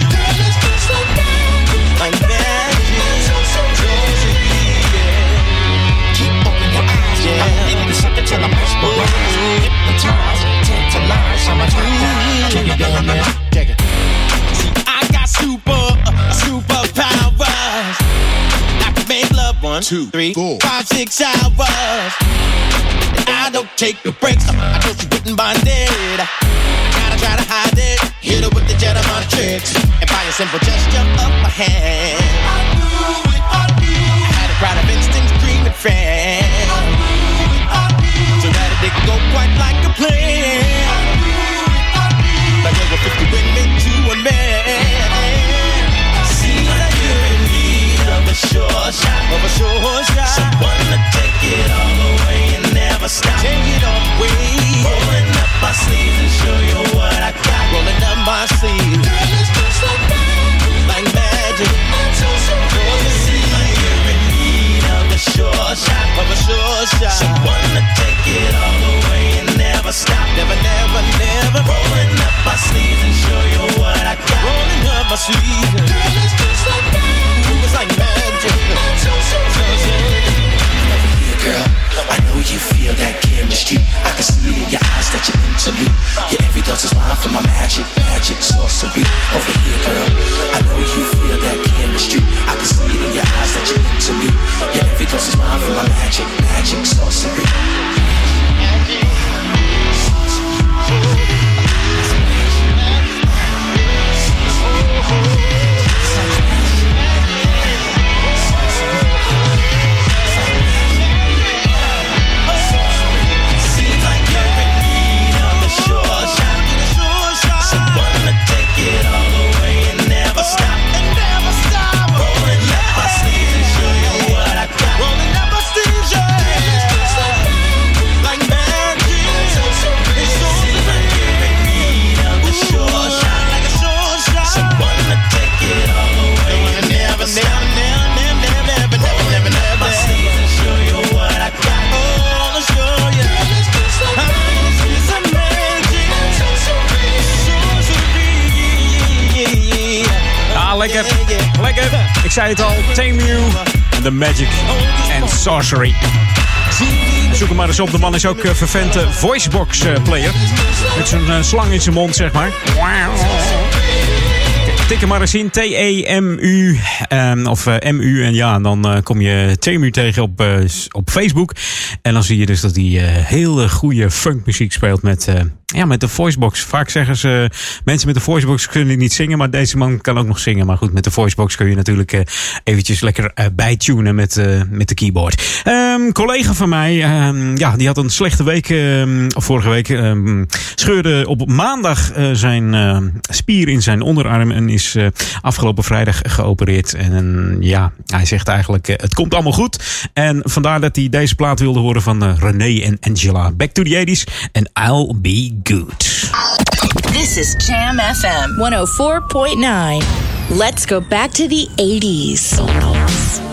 Till I'm mesmerized. Hypnotized. Tantalized. I'm a you down there? Check it. See, I got super, uh, super powers. I can make love one, two, three, four, five, six hours. I don't take the breaks. I told you mind it. I gotta try to hide it. Hit her with the jet of my tricks. And by a simple gesture of my hand. I knew it, I knew. I had a crowd of instincts dreaming fan. Go quite like a plan. Like over 50 women to man. In need of a shot. Of a shot. Someone to take it all and never stop. Take it all. Rolling up my sleeves and show you what I got. Rolling my sleeves. Girl, it's just like magic. Like you're in need of a shot. Of a shot. Someone to take stop. Never, never, never. Rolling up my sleeves and show you what I got. Rolling up my sleeves. Girl, it's just like magic. It's like magic. Girl, I know you feel that chemistry. Magic and Sorcery. Zoek hem maar eens op. De man is ook eh, vervente voicebox eh, player. Met zo'n eh, slang in zijn mond, zeg maar. Tik maar eens in. T-E-M-U. ehm, of eh, M-U. En ja, dan eh, kom je Temu tegen op, s- op Facebook. En dan zie je dus dat hij hele goede funkmuziek speelt met, ja, met de voicebox. Vaak zeggen ze, mensen met de voicebox kunnen niet zingen. Maar deze man kan ook nog zingen. Maar goed, met de voicebox kun je natuurlijk eventjes lekker bijtunen met, met de keyboard. Ehm, collega van mij, ehm, ja, die had een slechte week. vorige week scheurde op maandag zijn spier in zijn onderarm. En is is eh, afgelopen vrijdag geopereerd. En ja, hij zegt eigenlijk, eh, het komt allemaal goed. En vandaar dat hij deze plaat wilde horen van eh, René en Angela. Back to the 80s en I'll be good. This is Jam FM 104.9. Let's go back to the 80s.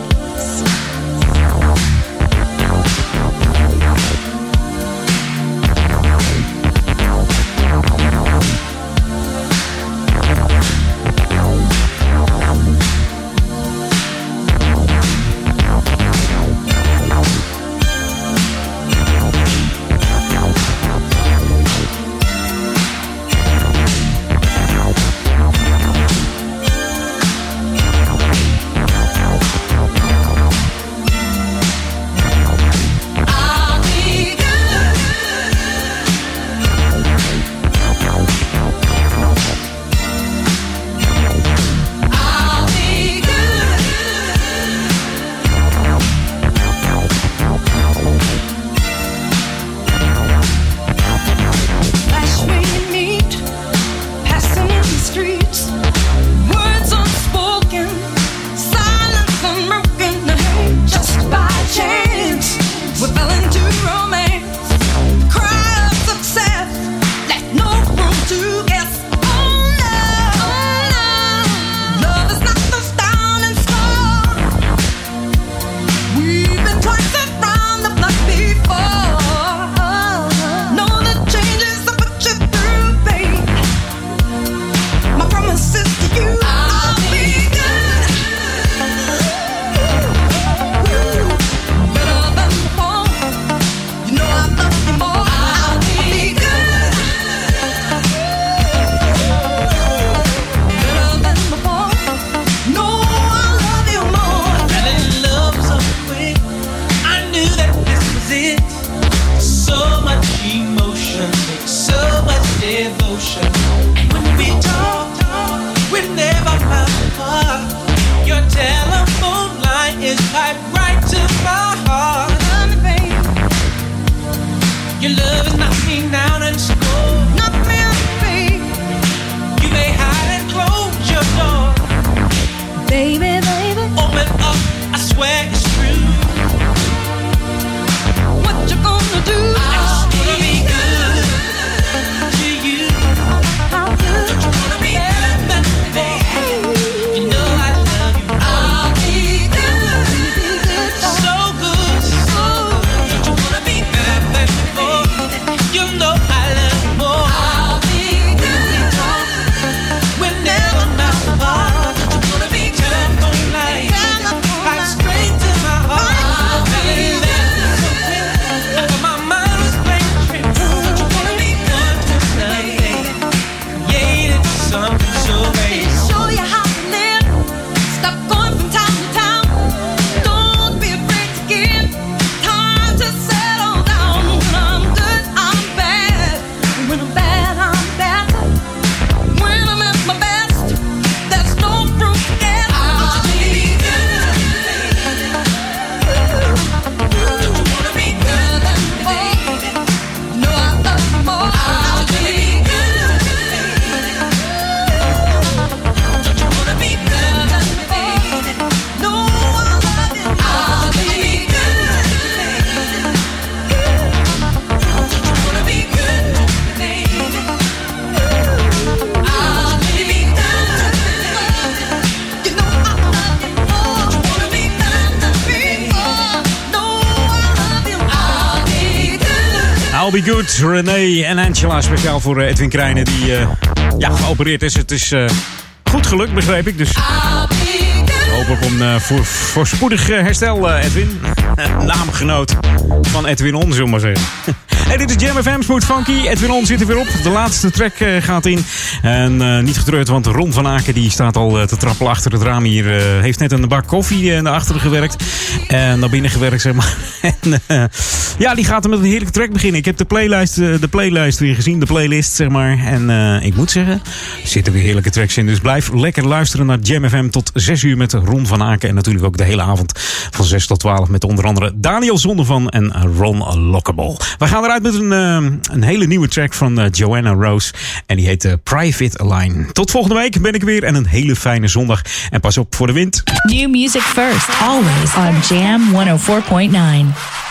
René en Angela speciaal voor eh, Edwin Krijnen die eh, ja, geopereerd is. Het is eh, goed gelukt, begreep ik. Dus een eh, voor, voorspoedig herstel, Edwin. Naamgenoot van Edwin On, zullen maar zeggen. Hey, dit is Jam FM, Smooth Funky. Edwin On zit er weer op. De laatste track gaat in. En niet getreurd, want Ron van Aken die staat al te trappelen achter het raam hier. eh, heeft net een bak koffie naar achteren gewerkt. En naar binnen gewerkt, zeg maar. en, eh, ja, die gaat er met een heerlijke track beginnen. Ik heb de playlist eh, de playlist weer gezien, de playlist zeg maar. En eh, ik moet zeggen, er zitten weer heerlijke tracks in. Dus blijf lekker luisteren naar Jam FM tot 6 uur met Ron van Aken. En natuurlijk ook de hele avond van 6 tot 12 met onder andere Daniel Zondervan en Ron Lockable. We gaan eruit met een, een hele nieuwe track van Joanna Rose. En die heet Private Line. Tot volgende week ben ik weer en een hele fijne zondag. En pas op voor de wind. New music first, always on Jam 104.9. Nine.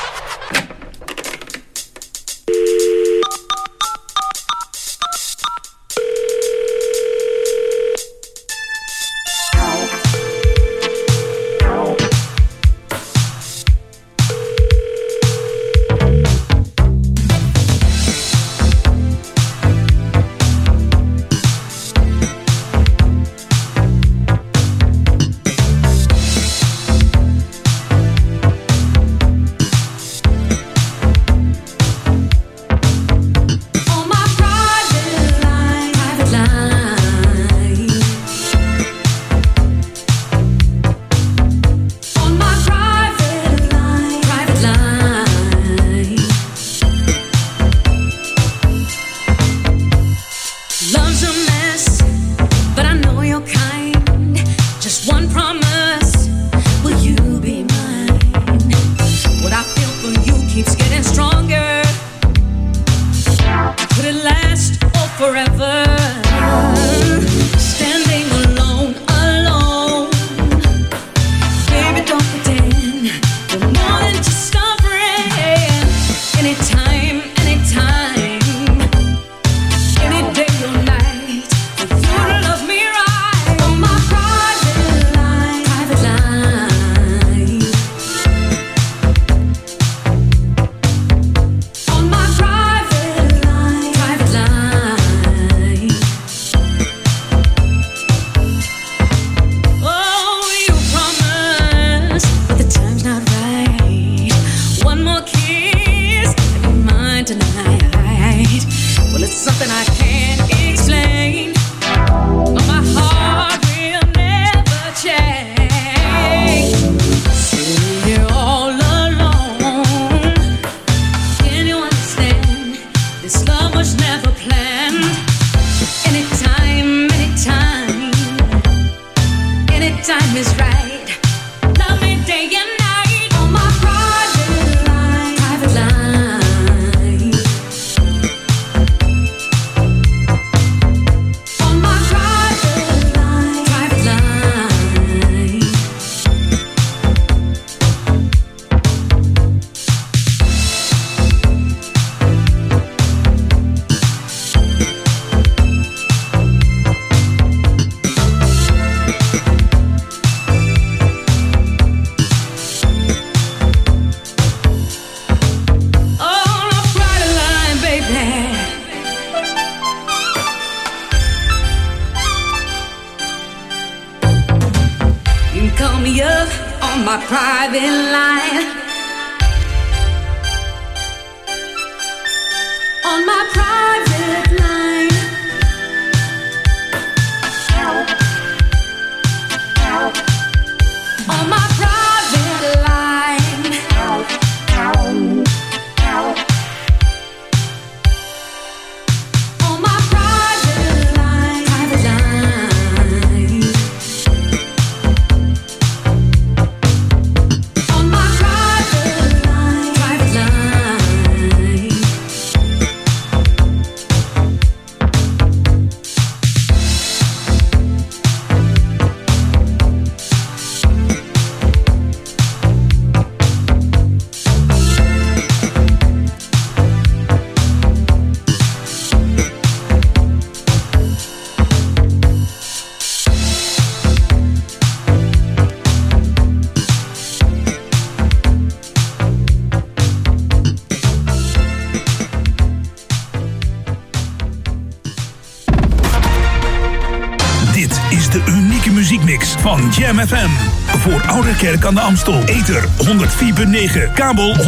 Kerk aan de Amstel. Ether 104.9, kabel 103.3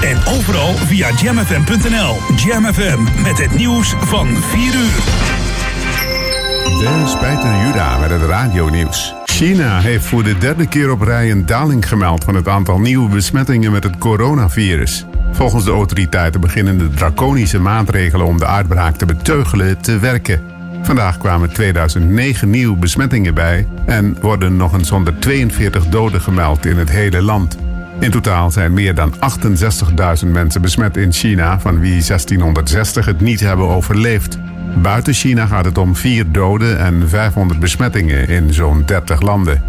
en overal via jamfm.nl. Jamfm met het nieuws van 4 uur. De Spijter Juda met het radionieuws. China heeft voor de derde keer op rij een daling gemeld van het aantal nieuwe besmettingen met het coronavirus. Volgens de autoriteiten beginnen de draconische maatregelen om de uitbraak te beteugelen te werken. Vandaag kwamen 2009 nieuwe besmettingen bij en worden nog eens 142 doden gemeld in het hele land. In totaal zijn meer dan 68.000 mensen besmet in China, van wie 1660 het niet hebben overleefd. Buiten China gaat het om 4 doden en 500 besmettingen in zo'n 30 landen.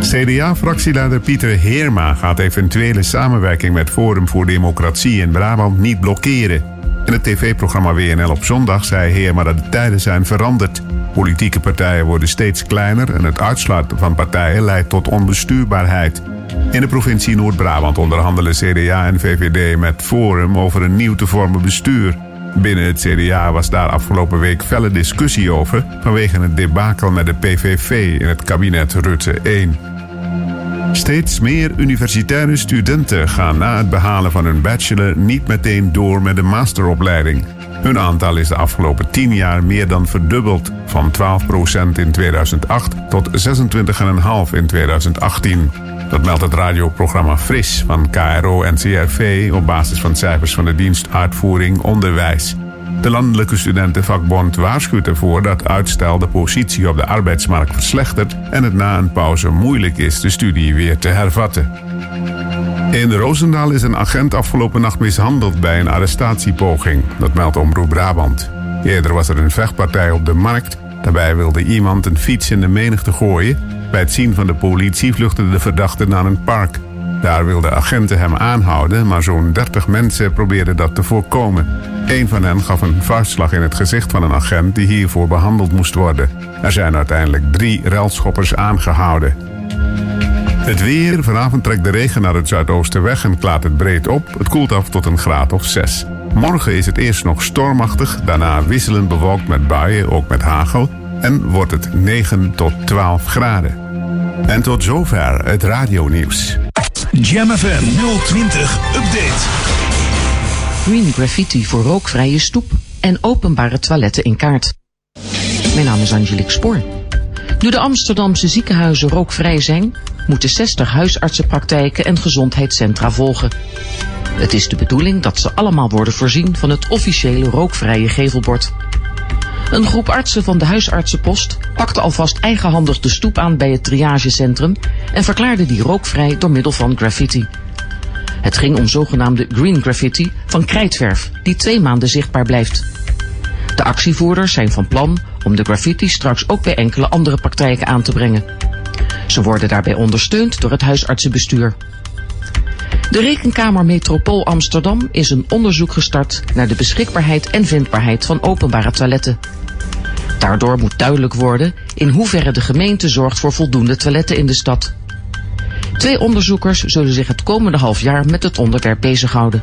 CDA-fractieleider Pieter Heerma gaat eventuele samenwerking met Forum voor Democratie in Brabant niet blokkeren. In het tv-programma WNL op zondag zei Heerma dat de tijden zijn veranderd. Politieke partijen worden steeds kleiner en het uitsluiten van partijen leidt tot onbestuurbaarheid. In de provincie Noord-Brabant onderhandelen CDA en VVD met Forum over een nieuw te vormen bestuur. Binnen het CDA was daar afgelopen week felle discussie over vanwege het debakel met de PVV in het kabinet Rutte 1. Steeds meer universitaire studenten gaan na het behalen van hun bachelor niet meteen door met de masteropleiding. Hun aantal is de afgelopen 10 jaar meer dan verdubbeld, van 12% in 2008 tot 26,5% in 2018. Dat meldt het radioprogramma Fris van KRO en CRV op basis van cijfers van de dienst Uitvoering Onderwijs. De Landelijke Studentenvakbond waarschuwt ervoor dat uitstel de positie op de arbeidsmarkt verslechtert en het na een pauze moeilijk is de studie weer te hervatten. In Roosendaal is een agent afgelopen nacht mishandeld bij een arrestatiepoging. Dat meldt Omroep Brabant. Eerder was er een vechtpartij op de markt. Daarbij wilde iemand een fiets in de menigte gooien. Bij het zien van de politie vluchtte de verdachte naar een park. Daar wilden agenten hem aanhouden, maar zo'n 30 mensen probeerden dat te voorkomen. Een van hen gaf een vuistslag in het gezicht van een agent die hiervoor behandeld moest worden. Er zijn uiteindelijk drie relschoppers aangehouden. Het weer. Vanavond trekt de regen naar het zuidoosten weg en klaart het breed op. Het koelt af tot een graad of 6. Morgen is het eerst nog stormachtig, daarna wisselend bewolkt met buien, ook met hagel. En wordt het 9 tot 12 graden. En tot zover het radionieuws. Jam FM 020 Update. Green graffiti voor rookvrije stoep en openbare toiletten in kaart. Mijn naam is Angelique Spoor. Nu de Amsterdamse ziekenhuizen rookvrij zijn, moeten 60 huisartsenpraktijken en gezondheidscentra volgen. Het is de bedoeling dat ze allemaal worden voorzien van het officiële rookvrije gevelbord. Een groep artsen van de huisartsenpost pakte alvast eigenhandig de stoep aan bij het triagecentrum en verklaarde die rookvrij door middel van graffiti. Het ging om zogenaamde green graffiti van krijtverf, die twee maanden zichtbaar blijft. De actievoerders zijn van plan om de graffiti straks ook bij enkele andere praktijken aan te brengen. Ze worden daarbij ondersteund door het huisartsenbestuur. De Rekenkamer Metropool Amsterdam is een onderzoek gestart naar de beschikbaarheid en vindbaarheid van openbare toiletten. Daardoor moet duidelijk worden in hoeverre de gemeente zorgt voor voldoende toiletten in de stad. Twee onderzoekers zullen zich het komende half jaar met het onderwerp bezighouden.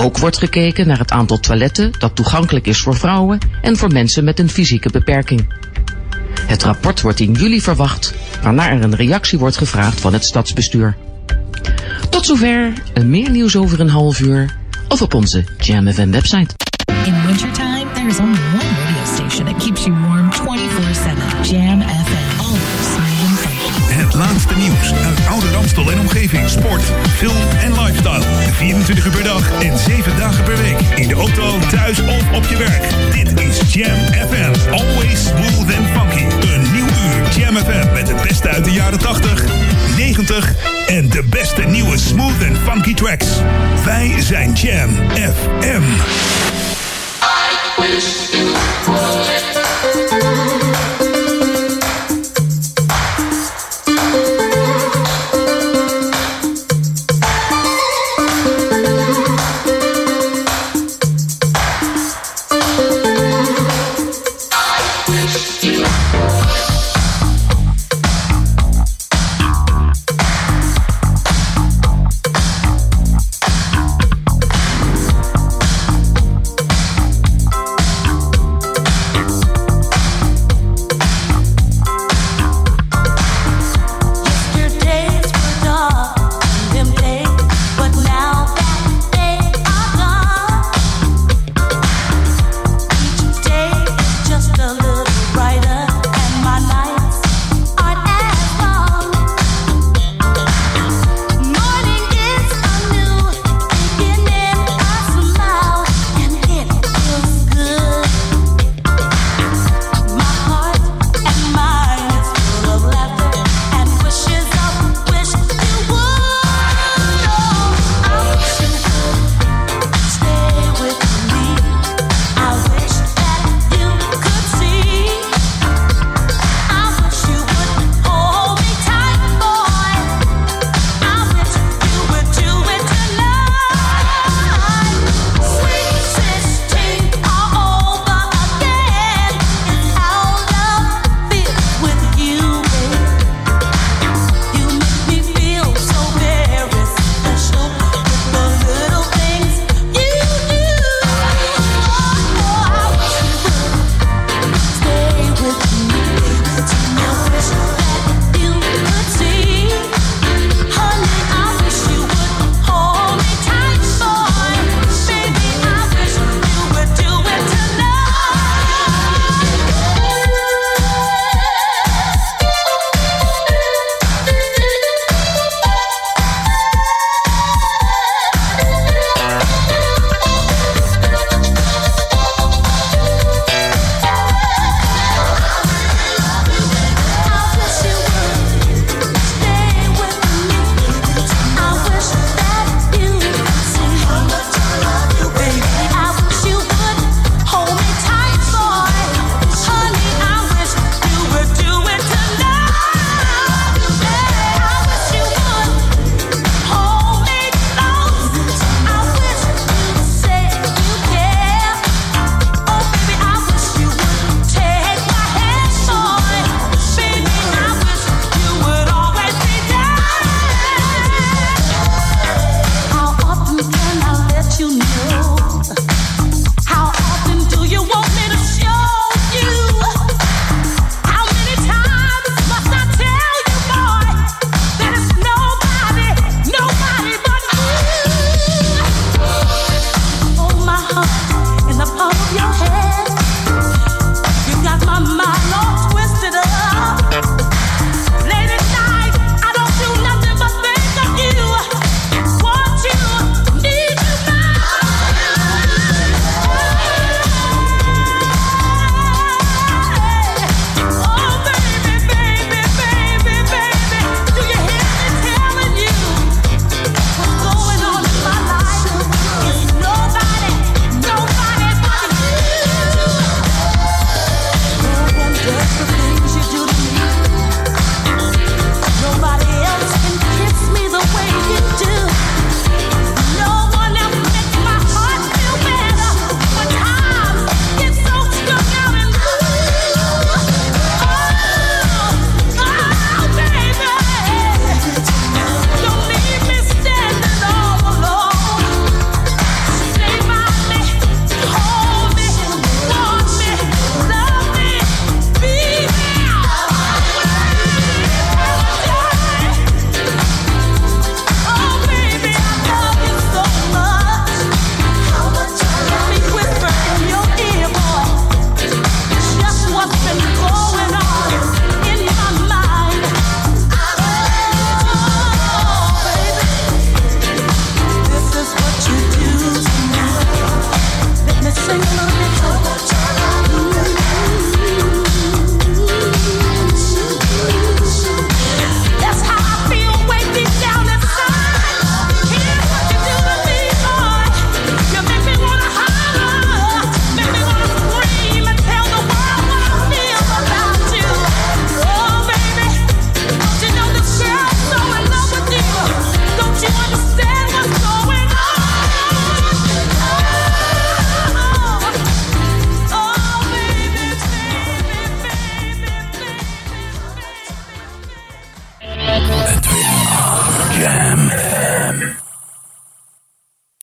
Ook wordt gekeken naar het aantal toiletten dat toegankelijk is voor vrouwen en voor mensen met een fysieke beperking. Het rapport wordt in juli verwacht, waarna er een reactie wordt gevraagd van het stadsbestuur. Tot zover, meer nieuws over een half uur of op onze Jam FM website. In wintertime, there is only one radio station that keeps you warm 24-7. Jam FM. Always smooth and funky. Het laatste nieuws uit oude Ramstel en omgeving. Sport, film en lifestyle. 24 uur per dag en 7 dagen per week. In de auto, thuis of op je werk. Dit is Jam FM. Always smooth and funky. Een nieuw uur Jam FM met het beste uit de jaren 80, 90 en de beste nieuwe smooth and funky tracks. Wij zijn Jam FM. I wish you.